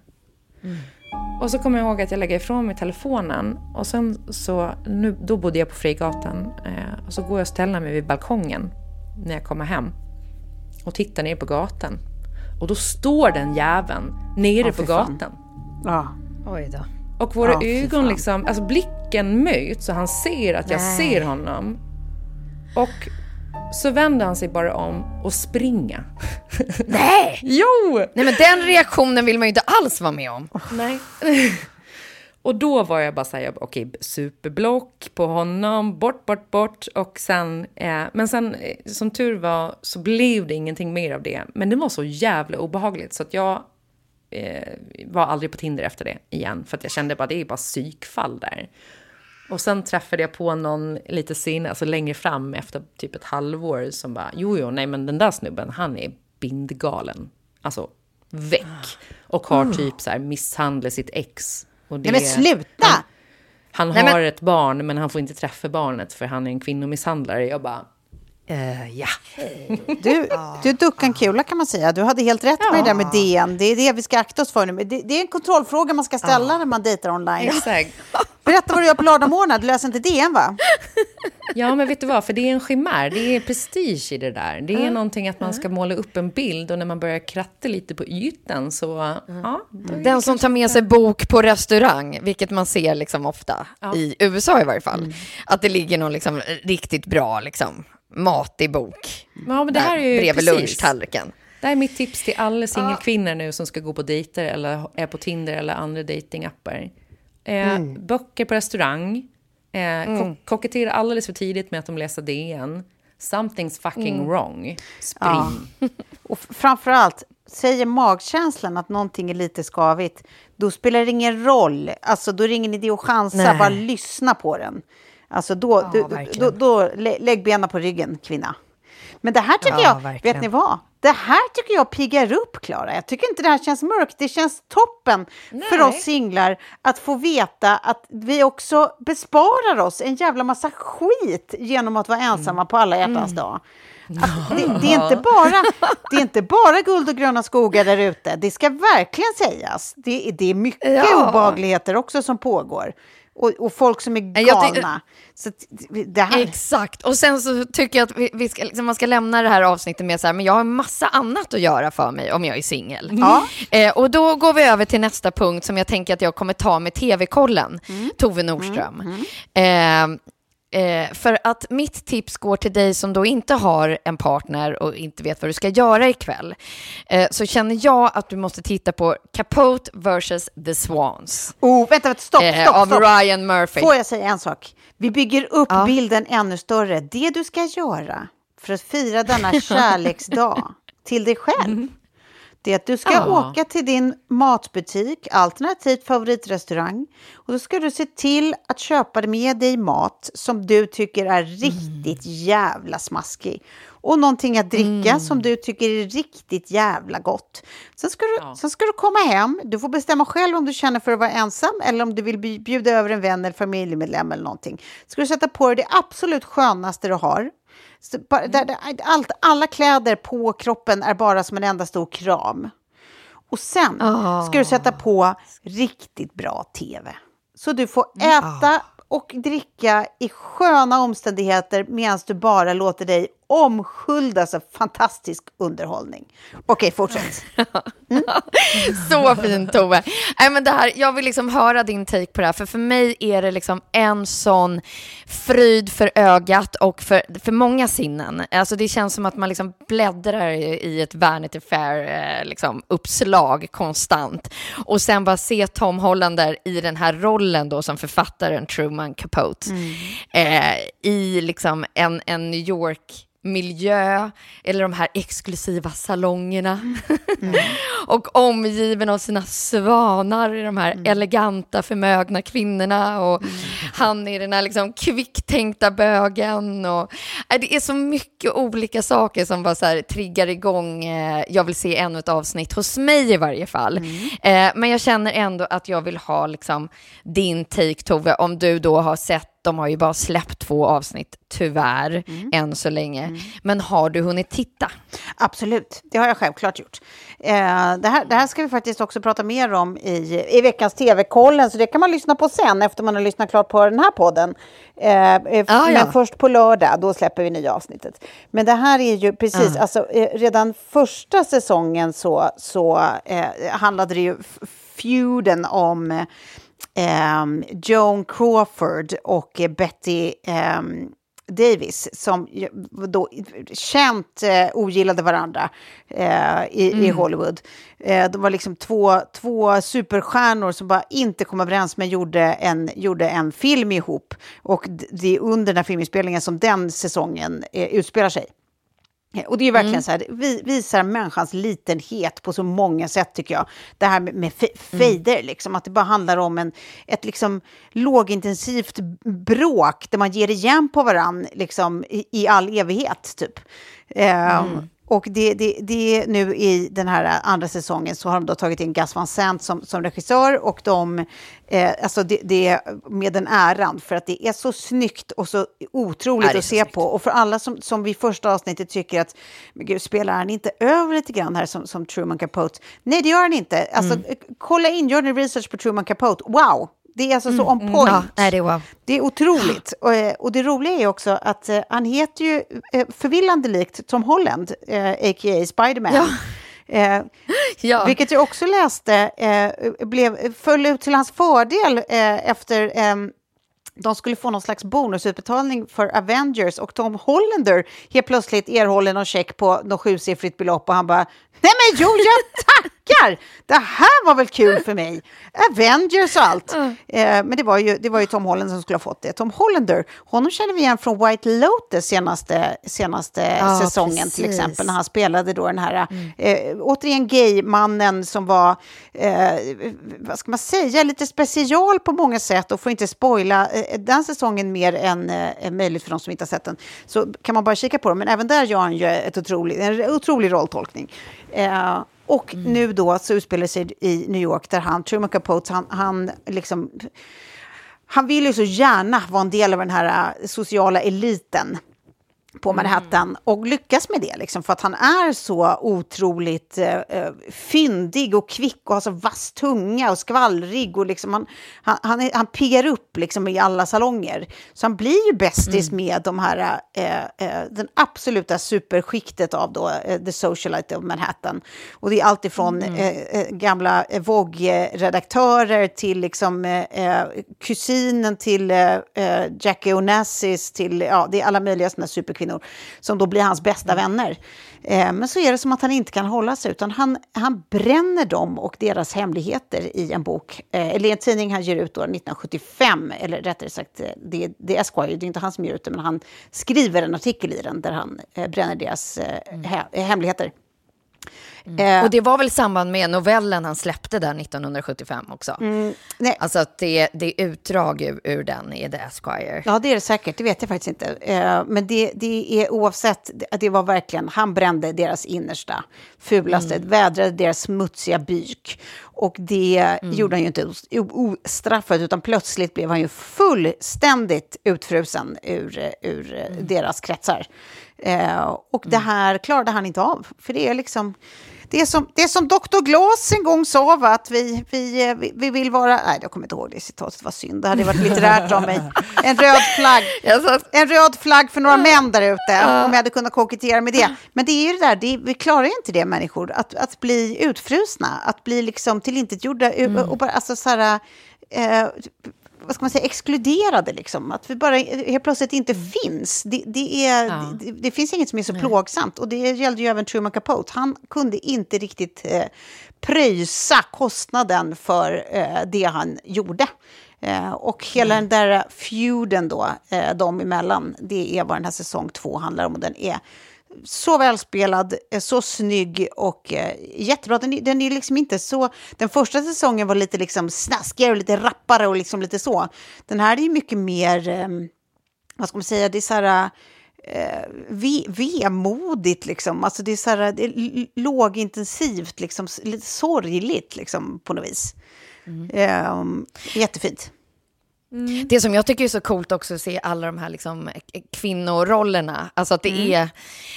Speaker 3: Och så kommer jag ihåg att jag lägger ifrån mig telefonen och sen så, nu, då bodde jag på Frigatan eh, och så går jag och ställer mig vid balkongen när jag kommer hem och tittar ner på gatan. Och då står den jäveln nere på
Speaker 2: fy fan.
Speaker 3: gatan.
Speaker 2: Ja.
Speaker 1: Oj då.
Speaker 3: Och våra
Speaker 2: fy
Speaker 3: ögon liksom, alltså blicken möts så han ser att jag
Speaker 1: Nej.
Speaker 3: ser honom. Och så vänder han sig bara om och springer.
Speaker 1: Nej!
Speaker 3: Jo!
Speaker 1: Nej, men den reaktionen vill man ju inte alls vara med om.
Speaker 3: Nej. och då var jag bara så här, jag bara, okej, superblock på honom, bort, bort, bort. Och sen, eh, men sen, eh, som tur var, så blev det ingenting mer av det. Men det var så jävla obehagligt så att jag eh, var aldrig på Tinder efter det igen. För att jag kände bara, det är bara psykfall där. Och sen träffade jag på någon lite senare, alltså längre fram efter typ ett halvår som bara, jo, jo, nej, men den där snubben, han är bindgalen. Alltså, väck. Och har typ så här misshandlat sitt ex. Och det,
Speaker 2: Nej men sluta!
Speaker 3: Han, han
Speaker 1: Nej,
Speaker 3: har
Speaker 1: men-
Speaker 3: ett barn, men han får inte träffa barnet för han är en kvinnomisshandlare. Jag bara, eh, ja.
Speaker 2: Du, du duckade en kula kan man säga. Du hade helt rätt med det där med DN. Det är det vi ska akta oss för nu. Det, det är en kontrollfråga man ska ställa när man dejtar online.
Speaker 3: Exakt.
Speaker 2: Berätta vad du gör på lördagmorgnar. Du läser inte DN va?
Speaker 3: Ja, men vet du vad? För det är en chimär, det är prestige i det där. Det är någonting att man ska måla upp en bild och när man börjar kratta lite på ytan så, ja. är det
Speaker 1: Den som tar med sig bok på restaurang, vilket man ser liksom ofta, i USA i varje fall, att det ligger någon liksom riktigt bra liksom, matig bok
Speaker 3: Ja, men det här är ju
Speaker 1: bredvid
Speaker 3: precis.
Speaker 1: lunchtallriken.
Speaker 3: Det här är mitt tips till alla singelkvinnor nu som ska gå på dejter eller är på Tinder eller andra datingappar. Eh, Böcker på restaurang. Eh, ko- kokettera alldeles för tidigt med att de läser DN. Something's fucking wrong. Spring.
Speaker 2: Och f- framförallt, säger magkänslan att någonting är lite skavigt, då spelar det ingen roll. Alltså, då är det ingen idé att chansa,
Speaker 1: Nej.
Speaker 2: bara lyssna på den. Alltså, då, du, då, då, lä- lägg benen på ryggen, kvinna. Men det här tycker
Speaker 1: Ja,
Speaker 2: jag,
Speaker 1: verkligen.
Speaker 2: vet ni vad? Det här tycker jag piggar upp, Klara. Jag tycker inte det här känns mörkt. Det känns toppen för oss singlar att få veta att vi också besparar oss en jävla massa skit genom att vara ensamma på alla hjärtans dag. Att det, det, är inte bara, det är inte bara guld och gröna skogar där ute. Det ska verkligen sägas. Det, är- det är mycket
Speaker 1: Ja.
Speaker 2: obehagligheter också som pågår. Och, och folk som är galna. Så det här...
Speaker 1: Exakt, och sen så tycker jag att vi, vi ska, liksom, man ska lämna det här avsnittet med så här, men jag har en massa annat att göra för mig om jag är singel.
Speaker 2: Ja.
Speaker 1: Eh, och då går vi över till nästa punkt som jag tänker att jag kommer ta med TV-kollen, Tove Nordström. Eh, eh, för att mitt tips går till dig som då inte har en partner och inte vet vad du ska göra ikväll. Eh, så känner jag att du måste titta på Capote vs. The Swans
Speaker 2: Oh, vänta, vänta, stopp,
Speaker 1: eh,
Speaker 2: stopp,
Speaker 1: av
Speaker 2: stopp.
Speaker 1: Ryan Murphy.
Speaker 2: Får jag säga en sak? Vi bygger upp
Speaker 1: Ja.
Speaker 2: bilden ännu större. Det du ska göra för att fira denna kärleksdag till dig själv, det är att du ska
Speaker 3: Ja.
Speaker 2: åka till din matbutik, alternativt favoritrestaurang, och då ska du se till att köpa med dig mat som du tycker är riktigt jävla smaskig. Och någonting att dricka som du tycker är riktigt jävla gott. Sen ska, du, sen ska du komma hem. Du får bestämma själv om du känner för att vara ensam eller om du vill bj- bjuda över en vän eller familjemedlem eller någonting. Ska du sätta på dig det absolut skönaste du har. Där, allt, alla kläder på kroppen är bara som en enda stor kram. Och sen ska du sätta på riktigt bra tv. Så du får äta och dricka i sköna omständigheter medan du bara låter dig omsköldas av fantastisk underhållning. Okej, fortsätt.
Speaker 1: Så fint Tove. Nej, men det här, jag vill liksom höra din take på det här, för för mig är det liksom en sån fryd för ögat och för, för många sinnen. Alltså det känns som att man liksom bläddrar i, ett Vanity Fair eh, liksom, uppslag konstant. Och sen bara se Tom Hollander i den här rollen då som författaren Truman Capote. Eh, I liksom en, en New York miljö eller de här exklusiva salongerna. och omgiven av sina svanar, de här eleganta förmögna kvinnorna och han är den här liksom kvicktänkta bögen. Och, äh, det är så mycket olika saker som bara så här triggar igång, eh, jag vill se ännu ett avsnitt hos mig i varje fall. Eh, men jag känner ändå att jag vill ha liksom din take Tove, om du då har sett de har ju bara släppt två avsnitt, tyvärr, än så länge. Men har du hunnit titta?
Speaker 2: Absolut, det har jag självklart gjort. Eh, det, här, det här ska vi faktiskt också prata mer om i, i veckans TV-kollen, så det kan man lyssna på sen efter man har lyssnat klart på den här podden. Eh, eh,
Speaker 1: Ah,
Speaker 2: men
Speaker 1: ja.
Speaker 2: först på lördag, då släpper vi nya avsnittet. Men det här är ju precis,
Speaker 1: Ah.
Speaker 2: alltså eh, redan första säsongen så, så eh, handlade det ju feuden om eh, Joan Crawford och eh, Betty eh, Davis som då känt eh, ogillade varandra eh, i, i Hollywood. Eh, de var liksom två, två superstjärnor som bara inte kom överens men gjorde en, gjorde en film ihop. Och det är under den här filminspelningen som den säsongen eh, utspelar sig. Och det är ju verkligen så här, vi visar människans litenhet på så många sätt tycker jag. Det här med, med fe- fejder, liksom, att det bara handlar om en, ett liksom lågintensivt bråk där man ger igen på varann liksom, i, i all evighet. Typ. Ehm, Och det, det, det är nu i den här andra säsongen så har de då tagit in Gus Van Sant som, som regissör och de, eh, alltså det, det med den äran för att det är så snyggt och så otroligt
Speaker 1: Ja,
Speaker 2: att se på. Och för alla som, som vid första avsnittet tycker att men gud, spelar han inte över lite grann här som, som Truman Capote? Nej, det gör han inte. Alltså,
Speaker 1: Mm.
Speaker 2: eh, Kolla in, gör ni research på Truman Capote. Wow! Det är alltså så on point.
Speaker 1: Ja, nej, det var...
Speaker 2: Det är otroligt. Och, eh, och det roliga är också att eh, han heter ju eh, förvillande likt Tom Holland, eh, a.k.a. Spiderman.
Speaker 1: Ja.
Speaker 2: Eh,
Speaker 1: Ja.
Speaker 2: Vilket jag också läste eh, blev, föll ut till hans fördel eh, efter ehm, de skulle få någon slags bonusutbetalning för Avengers och Tom Hollander helt plötsligt erhåller någon check på något sjusiffrigt belopp och han bara Nej men jo, jag tackar! Det här var väl kul för mig. Avengers och allt. Eh, men det var, ju, det var ju Tom Holland som skulle ha fått det. Tom Hollander, honom känner vi igen från White Lotus senaste, senaste
Speaker 1: Ja,
Speaker 2: säsongen till
Speaker 1: precis.
Speaker 2: exempel. När han spelade då den här, eh, återigen gay-mannen som var, eh, vad ska man säga, lite special på många sätt och får inte spoila eh, den säsongen mer än eh, möjligt för de som inte har sett den. Så kan man bara kika på den, men även där gör han ju ett otrolig, en otrolig rolltolkning. Och nu då så utspelar det sig i New York där han, Truman Capote, han, han liksom han vill ju så gärna vara en del av den här eh, sociala eliten på Manhattan och lyckas med det, liksom, för att han är så otroligt eh, eh, fyndig och kvick och har så vass tunga och skvallrig och liksom han, han, han, är, han piggar upp liksom, i alla salonger. Så han blir ju bästis med de här, eh, eh, den absoluta superskiktet av då, eh, The Socialite of Manhattan. Och det är alltifrån eh, eh, gamla Vogue-redaktörer till liksom, kusinen till Jackie Onassis till, ja, det är alla möjliga sådana superkvinnor som då blir hans bästa vänner. Eh, men så är det som att han inte kan hålla sig, utan han, han bränner dem och deras hemligheter i en bok, eh, eller en tidning han ger ut då 1975, eller rättare sagt, eh, det, det är Esquire, det är inte han som ger ut det, men han skriver en artikel i den där han eh, bränner deras eh, he, hemligheter. Eh,
Speaker 1: Och det var väl i samband med novellen han släppte där 1975 också.
Speaker 2: Mm, nej.
Speaker 1: Alltså att det, det är utdrag ur, ur den i The Esquire.
Speaker 2: Ja, det är det säkert. Det vet jag faktiskt inte. Eh, men det, det är oavsett, det- det var verkligen, han brände deras innersta, fulaste,
Speaker 1: Mm.
Speaker 2: vädrade deras smutsiga byk. Och det
Speaker 1: Mm.
Speaker 2: gjorde han ju inte ostraffat, utan plötsligt blev han ju fullständigt utfrusen ur, ur
Speaker 1: Mm.
Speaker 2: deras kretsar. Eh, och det här klarade han inte av, för det är liksom... Det är, som, det är som Dr. Glas en gång sa, va? att vi, vi, eh, vi, vi vill vara... Nej, jag kommer inte ihåg det citatet, var synd. Det hade varit litterärt av mig. En röd flagg. En röd flagg för några män där ute, om jag hade kunnat kokettera med det. Men det är ju det där, det vi klarar ju inte det människor, att, att bli utfrusna, att bli liksom tillintetgjorda, mm. och bara, alltså så här... Eh, vad ska man säga, exkluderade liksom. Att vi bara helt plötsligt inte finns. Det, det, är,
Speaker 1: Ja.
Speaker 2: det, det finns inget som är så plågsamt. Och det gällde ju även Truman Capote. Han kunde inte riktigt eh, pröjsa kostnaden för eh, det han gjorde. Eh, och hela den där feuden då, eh, dem emellan, det är vad den här säsong två handlar om. Och den är så välspelad, eh, så snygg och eh, jättebra. Den, den är liksom inte så... Den första säsongen var lite liksom snaskigare och lite rappare och liksom lite så. Den här är ju mycket mer, eh, vad ska man säga, det är så här... Eh, ve, vemodigt liksom, alltså det är så här, det är lågintensivt, liksom, lite sorgligt liksom på något vis. Eh, jättefint.
Speaker 1: Det som jag tycker är så coolt också att se alla de här liksom k- kvinnorollerna. Alltså att det
Speaker 2: Mm.
Speaker 1: är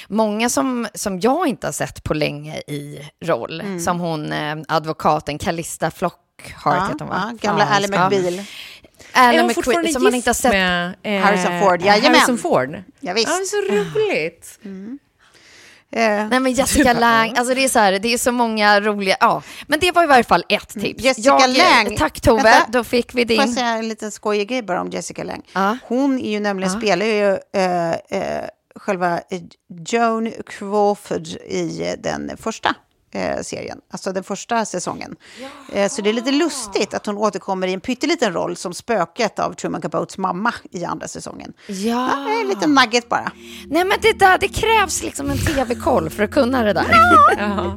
Speaker 1: många som, som jag inte har sett på länge i roll.
Speaker 2: Mm.
Speaker 1: Som hon eh, advokaten Calista Flockhart
Speaker 2: Ja,
Speaker 1: heter hon va?
Speaker 2: ja, gamla Ally. McBeal.
Speaker 1: McBeal,
Speaker 3: fortfarande
Speaker 1: som man inte har sett.
Speaker 3: med eh,
Speaker 2: Harrison Ford, jajamän.
Speaker 3: Harrison Ford?
Speaker 2: Ja, visst.
Speaker 3: Ja, det är så roligt.
Speaker 2: Eh,
Speaker 1: Nej men Jessica Lang, alltså det är så här, det är så många roliga, ja. Men det var i varje fall ett tips.
Speaker 2: Jessica
Speaker 1: jag,
Speaker 2: Lange.
Speaker 1: Tack Tove,
Speaker 2: Vänta.
Speaker 1: då fick vi
Speaker 2: Får jag
Speaker 1: din.
Speaker 2: säga en liten skojig grej bara om Jessica Lange?
Speaker 1: Ja.
Speaker 2: Hon är ju nämligen,
Speaker 1: Ja.
Speaker 2: spelar ju eh, eh, själva eh, Joan Crawford i eh, den första eh, serien, alltså den första säsongen. Eh, så det är lite lustigt att hon återkommer i en pytteliten roll som spöket av Truman Capotes mamma i andra säsongen.
Speaker 1: Ja.
Speaker 2: Ja, en liten nugget bara.
Speaker 1: Nej men det där, det krävs liksom en tv-koll för att kunna det där.
Speaker 3: Ja.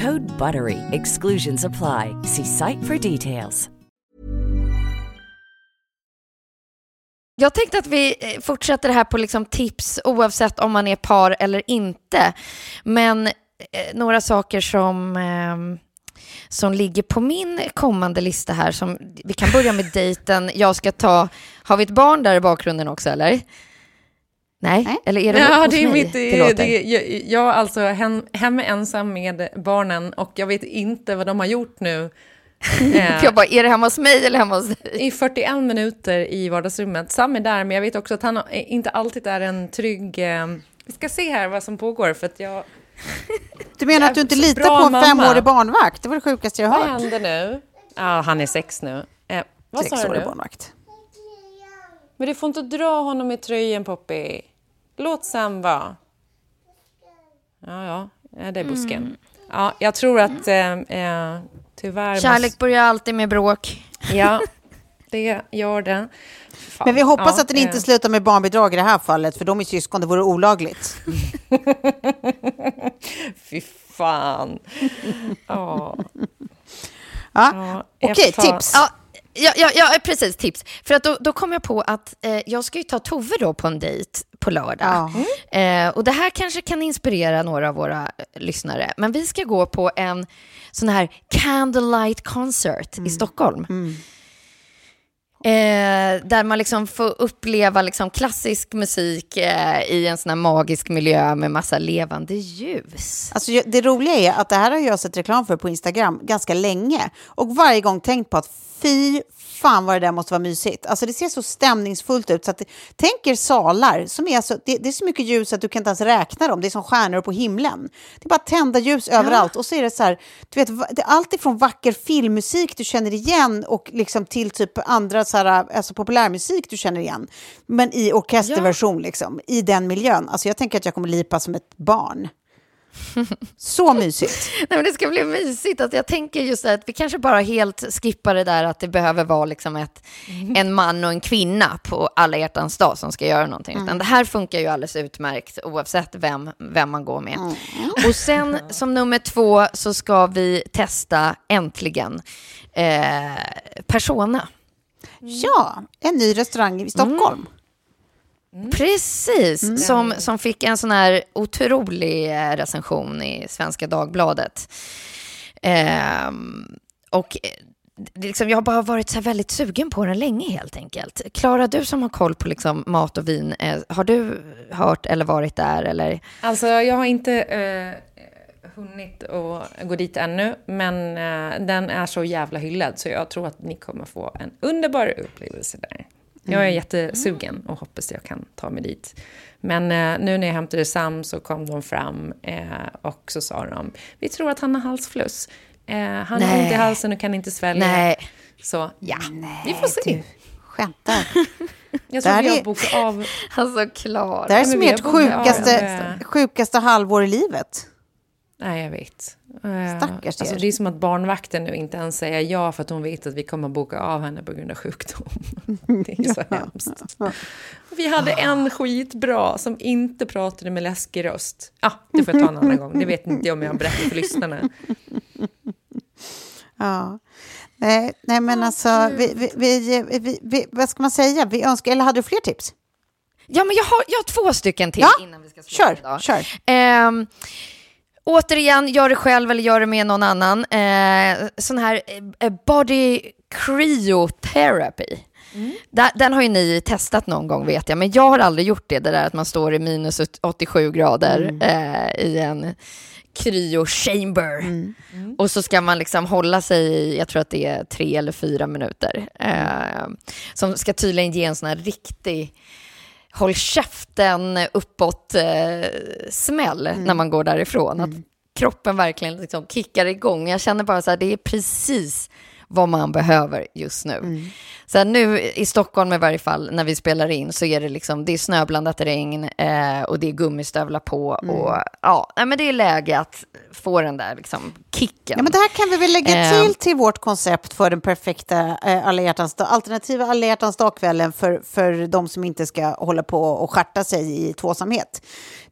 Speaker 7: Code BUTTERY. Exclusions apply. See site for details.
Speaker 1: Jag tänkte att vi eh, fortsätter här på liksom tips oavsett om man är par eller inte. Men eh, några saker som, eh, som ligger på min kommande lista här. Som, vi kan börja med dejten. Jag ska ta... Har vi ett barn där i bakgrunden också eller? Nej, Nej. eller är det
Speaker 3: ja,
Speaker 1: hos
Speaker 3: det är
Speaker 1: mig
Speaker 3: mitt,
Speaker 1: det låter?
Speaker 3: det, jag, jag är alltså hem, hemma ensam med barnen och jag vet inte vad de har gjort nu. Eh,
Speaker 1: jag bara, är det hemma hos mig eller hemma hos dig?
Speaker 3: I 41 minuter i vardagsrummet. Sam är där, men jag vet också att han inte alltid är en trygg... Eh, vi ska se här vad som pågår, för att jag...
Speaker 2: Du menar att du inte litar på en
Speaker 3: mamma.
Speaker 2: femårig barnvakt? Det var det sjukaste jag har
Speaker 3: Vad
Speaker 2: hört.
Speaker 3: händer nu? Ja, han är sex nu. Eh, vad sa du nu?
Speaker 2: barnvakt.
Speaker 3: Men du får inte dra honom i tröjan, Poppy. Låt Sam vara. Ja, ja, det är busken.
Speaker 1: Mm.
Speaker 3: Ja, jag tror att eh, eh, tyvärr...
Speaker 1: Kärlek börjar alltid med bråk.
Speaker 3: Måste, ja, det gör det. Fan.
Speaker 2: Men vi hoppas
Speaker 3: Ja,
Speaker 2: att den inte
Speaker 3: eh,
Speaker 2: slutar med barnbidrag i det här fallet, för de är syskon, det vore olagligt.
Speaker 3: Fy fan. Ja.
Speaker 2: Ja.
Speaker 3: Ja,
Speaker 2: Okej,
Speaker 3: ta-
Speaker 2: tips.
Speaker 1: Ja, ja, ja, ja, precis, tips. För att då, då kom jag på att eh, jag ska ju ta Tove då på en dejt på lördag. Eh, och det här kanske kan inspirera några av våra eh, lyssnare. Men vi ska gå på en sån här candlelight concert i Stockholm. Eh, där man liksom får uppleva liksom klassisk musik eh, i en sån här magisk miljö med massa levande ljus.
Speaker 2: Alltså, det roliga är att det här har jag sett reklam för på Instagram ganska länge och varje gång tänkt på att fy fan vad det där måste vara mysigt. Alltså det ser så stämningsfullt ut. Så att, tänk er salar, som är så, det, det är så mycket ljus att du kan inte ens räkna dem. Det är som stjärnor på himlen. Det är bara tända ljus överallt. Och så är det så här, du vet, det är allt ifrån vacker filmmusik du känner igen och liksom till typ andra så här, alltså populärmusik du känner igen. Men i orkesterversion, liksom, i den miljön. Alltså jag tänker att jag kommer lipa som ett barn. Så mysigt.
Speaker 1: Nej, men det ska bli mysigt. Att jag tänker just att vi kanske bara helt skippar det där att det behöver vara liksom ett, en man och en kvinna på alla hjärtans dag som ska göra någonting. Utan det här funkar ju alldeles utmärkt oavsett vem, vem man går med. Och sen som nummer två så ska vi testa äntligen eh, Persona.
Speaker 2: Ja, en ny restaurang i Stockholm.
Speaker 1: Precis, som, som fick en sån här otrolig eh, recension i Svenska Dagbladet. Ehm, och eh, är liksom, jag har bara varit så här väldigt sugen på den länge helt enkelt. Klara, du som har koll på liksom mat och vin, eh, har du hört eller varit där? Eller?
Speaker 3: Alltså, jag har inte eh, hunnit att gå dit ännu, men eh, den är så jävla hyllad så jag tror att ni kommer få en underbar upplevelse där. Jag är
Speaker 2: Mm.
Speaker 3: jättesugen och hoppas att jag kan ta mig dit. Men eh, nu när jag hämtade Sam så kom de fram eh, och så sa de, vi tror att han har halsfluss. Eh, han har
Speaker 1: Nej.
Speaker 3: ont i halsen och kan inte svälja.
Speaker 1: Nej.
Speaker 3: Så ja, vi får se.
Speaker 2: Skämtar.
Speaker 3: Jag tror har
Speaker 2: är-
Speaker 3: bokat av.
Speaker 1: Alltså klar.
Speaker 2: Det här är som ert sjukaste, sjukaste halvår i livet.
Speaker 3: Nej, jag vet. Eh,
Speaker 2: Stackars
Speaker 3: alltså. Det är som att barnvakten nu inte ens säger ja för att hon vet att vi kommer boka av henne på grund av sjukdom. Det är så hemskt. Vi hade en skitbra som inte pratade med läskig röst. Ja, ah, det får jag ta en annan gång. Det vet inte jag om jag berättar för lyssnarna.
Speaker 2: Ja. Nej, nej men alltså, vi, vi, vi, vi, vi, vad ska man säga? Vi önskar, eller hade du fler tips?
Speaker 1: Ja, men jag har, jag har två stycken till
Speaker 2: Ja,
Speaker 1: innan vi ska sluta
Speaker 2: Kör,
Speaker 1: idag.
Speaker 2: kör.
Speaker 1: Ehm, återigen, gör det själv eller gör det med någon annan. Eh, sån här eh, body cryotherapy. Da- Den har ju ni testat någon gång vet jag, men jag har aldrig gjort det. Det där att man står i minus 87 grader eh, i en cryo chamber. Och så ska man liksom hålla sig i, jag tror att det är tre eller fyra minuter. Eh, som ska tydligen ge en sån här riktig håll käften uppåt eh, smäll när man går därifrån. Att kroppen verkligen liksom kickar igång. Jag känner bara så här, det är precis vad man behöver just nu. Så här, nu i Stockholm i varje fall, när vi spelar in, så är det liksom, det är snöblandat regn eh, och det är gummistövlar på. Och ja, men det är läge att få den där liksom kicken.
Speaker 2: Ja, men det här kan vi väl lägga
Speaker 1: Eh.
Speaker 2: till till vårt koncept för den perfekta eh, alla hjärtans alternativa alla hjärtans dag-kvällen för, för de som inte ska hålla på och skärta sig i tvåsamhet.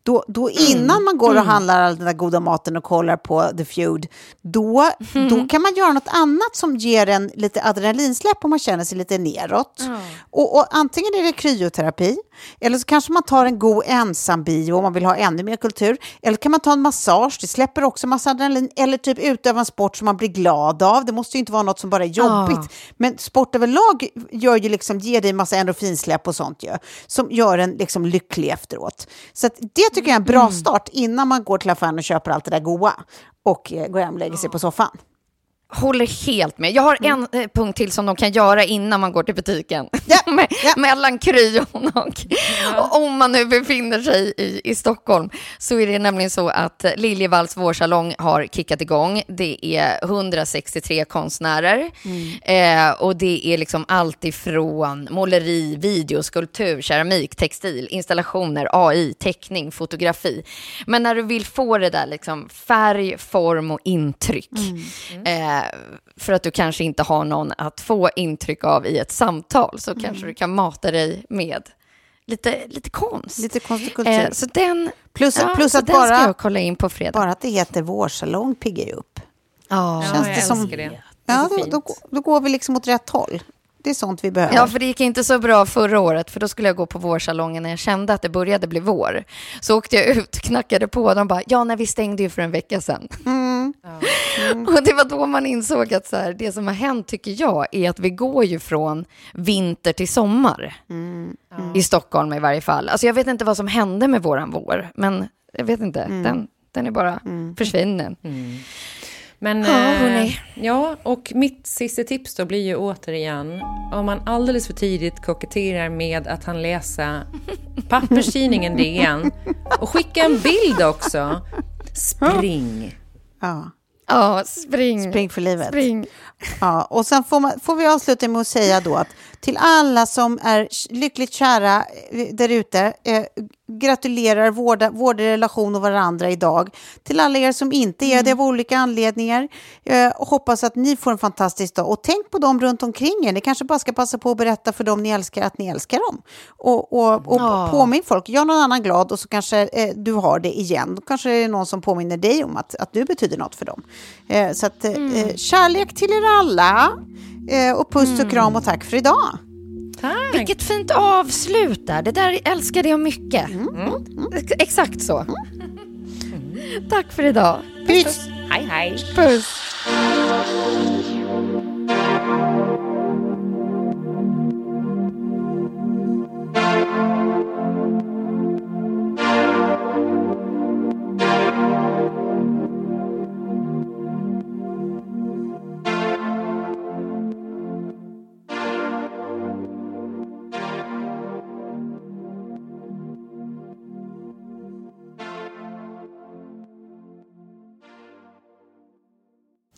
Speaker 2: Då, då innan man går och handlar all den där goda maten och kollar på The Feud, då, då kan man göra något annat som ger en lite adrenalinsläpp om man känner sig lite neråt. Och, och antingen är det kryoterapi, eller så kanske man tar en god ensambio om man vill ha ännu mer kultur. Eller kan man ta en massage, det släpper också massa adrenalin. Eller typ utöva en sport som man blir glad av. Det måste ju inte vara något som bara är jobbigt. Men sport överlag gör ju liksom, ger dig massa endorfinsläpp och sånt ju, som gör en liksom lycklig efteråt. Så att det tycker jag är en bra start innan man går till affären och köper allt det där goa och eh, går hem och lägger sig på soffan.
Speaker 1: Håller helt med. Jag har en eh, punkt till som de kan göra innan man går till butiken. Me- Mellan kryon och... och om man nu befinner sig i, i Stockholm så är det nämligen så att eh, Liljevalchs vårsalong har kickat igång. Det är 163 konstnärer eh, och det är liksom allt ifrån måleri, video, skulptur, keramik, textil, installationer, AI, teckning, fotografi. Men när du vill få det där liksom färg, form och intryck eh, för att du kanske inte har någon att få intryck av i ett samtal så kanske du kan mata dig med lite, lite konst.
Speaker 2: Lite konst och kultur.
Speaker 1: Eh, så den,
Speaker 2: Plus,
Speaker 1: ja,
Speaker 2: plus
Speaker 1: så
Speaker 2: att
Speaker 1: den ska
Speaker 2: bara,
Speaker 1: jag kolla in på fredag.
Speaker 2: bara att det heter vårsalong piggar ju upp.
Speaker 1: Ja,
Speaker 2: Känns
Speaker 3: jag
Speaker 2: det som-
Speaker 3: älskar det.
Speaker 2: Ja,
Speaker 3: så
Speaker 2: då, då, då går vi liksom åt rätt håll. Det är sånt vi behöver.
Speaker 1: Ja, för det gick inte så bra förra året, för då skulle jag gå på vårsalongen när jag kände att det började bli vår. Så åkte jag ut, knackade på, och de bara, ja, nej, vi stängde ju för en vecka sedan. Och det var då man insåg att så här, det som har hänt, tycker jag, är att vi går ju från vinter till sommar. I Stockholm i varje fall. Alltså jag vet inte vad som hände med våran vår, men jag vet inte, den, den är bara försvunnen.
Speaker 3: Men,
Speaker 1: Ja,
Speaker 3: eh, ja, och mitt sista tips då blir ju återigen, om man alldeles för tidigt koketterar med att han läsa papperstidningen DN och skicka en bild också. Spring.
Speaker 2: Ja.
Speaker 1: Ja, spring.
Speaker 2: Spring för livet.
Speaker 1: Spring.
Speaker 2: Ja, och sen får, man, får vi avsluta med att säga då att till alla som är lyckligt kära eh, där ute, eh, gratulerar, vårda, vårda relation och varandra idag. Till alla er som inte är det av olika anledningar, eh, och hoppas att ni får en fantastisk dag. Och tänk på dem runt omkring er. Ni kanske bara ska passa på att berätta för dem ni älskar att ni älskar dem. Och, och, och
Speaker 1: Ja.
Speaker 2: påminn folk, gör någon annan glad och så kanske eh, du har det igen. Då kanske det är någon som påminner dig om att, att du betyder något för dem. Eh, så att, eh, eh, kärlek till er alla. Eh, och puss och kram och tack för idag.
Speaker 1: Vilket fint avslut där. Det där älskade jag mycket. Exakt så. Tack för idag.
Speaker 2: Puss!
Speaker 3: Hej, hej.
Speaker 1: Puss.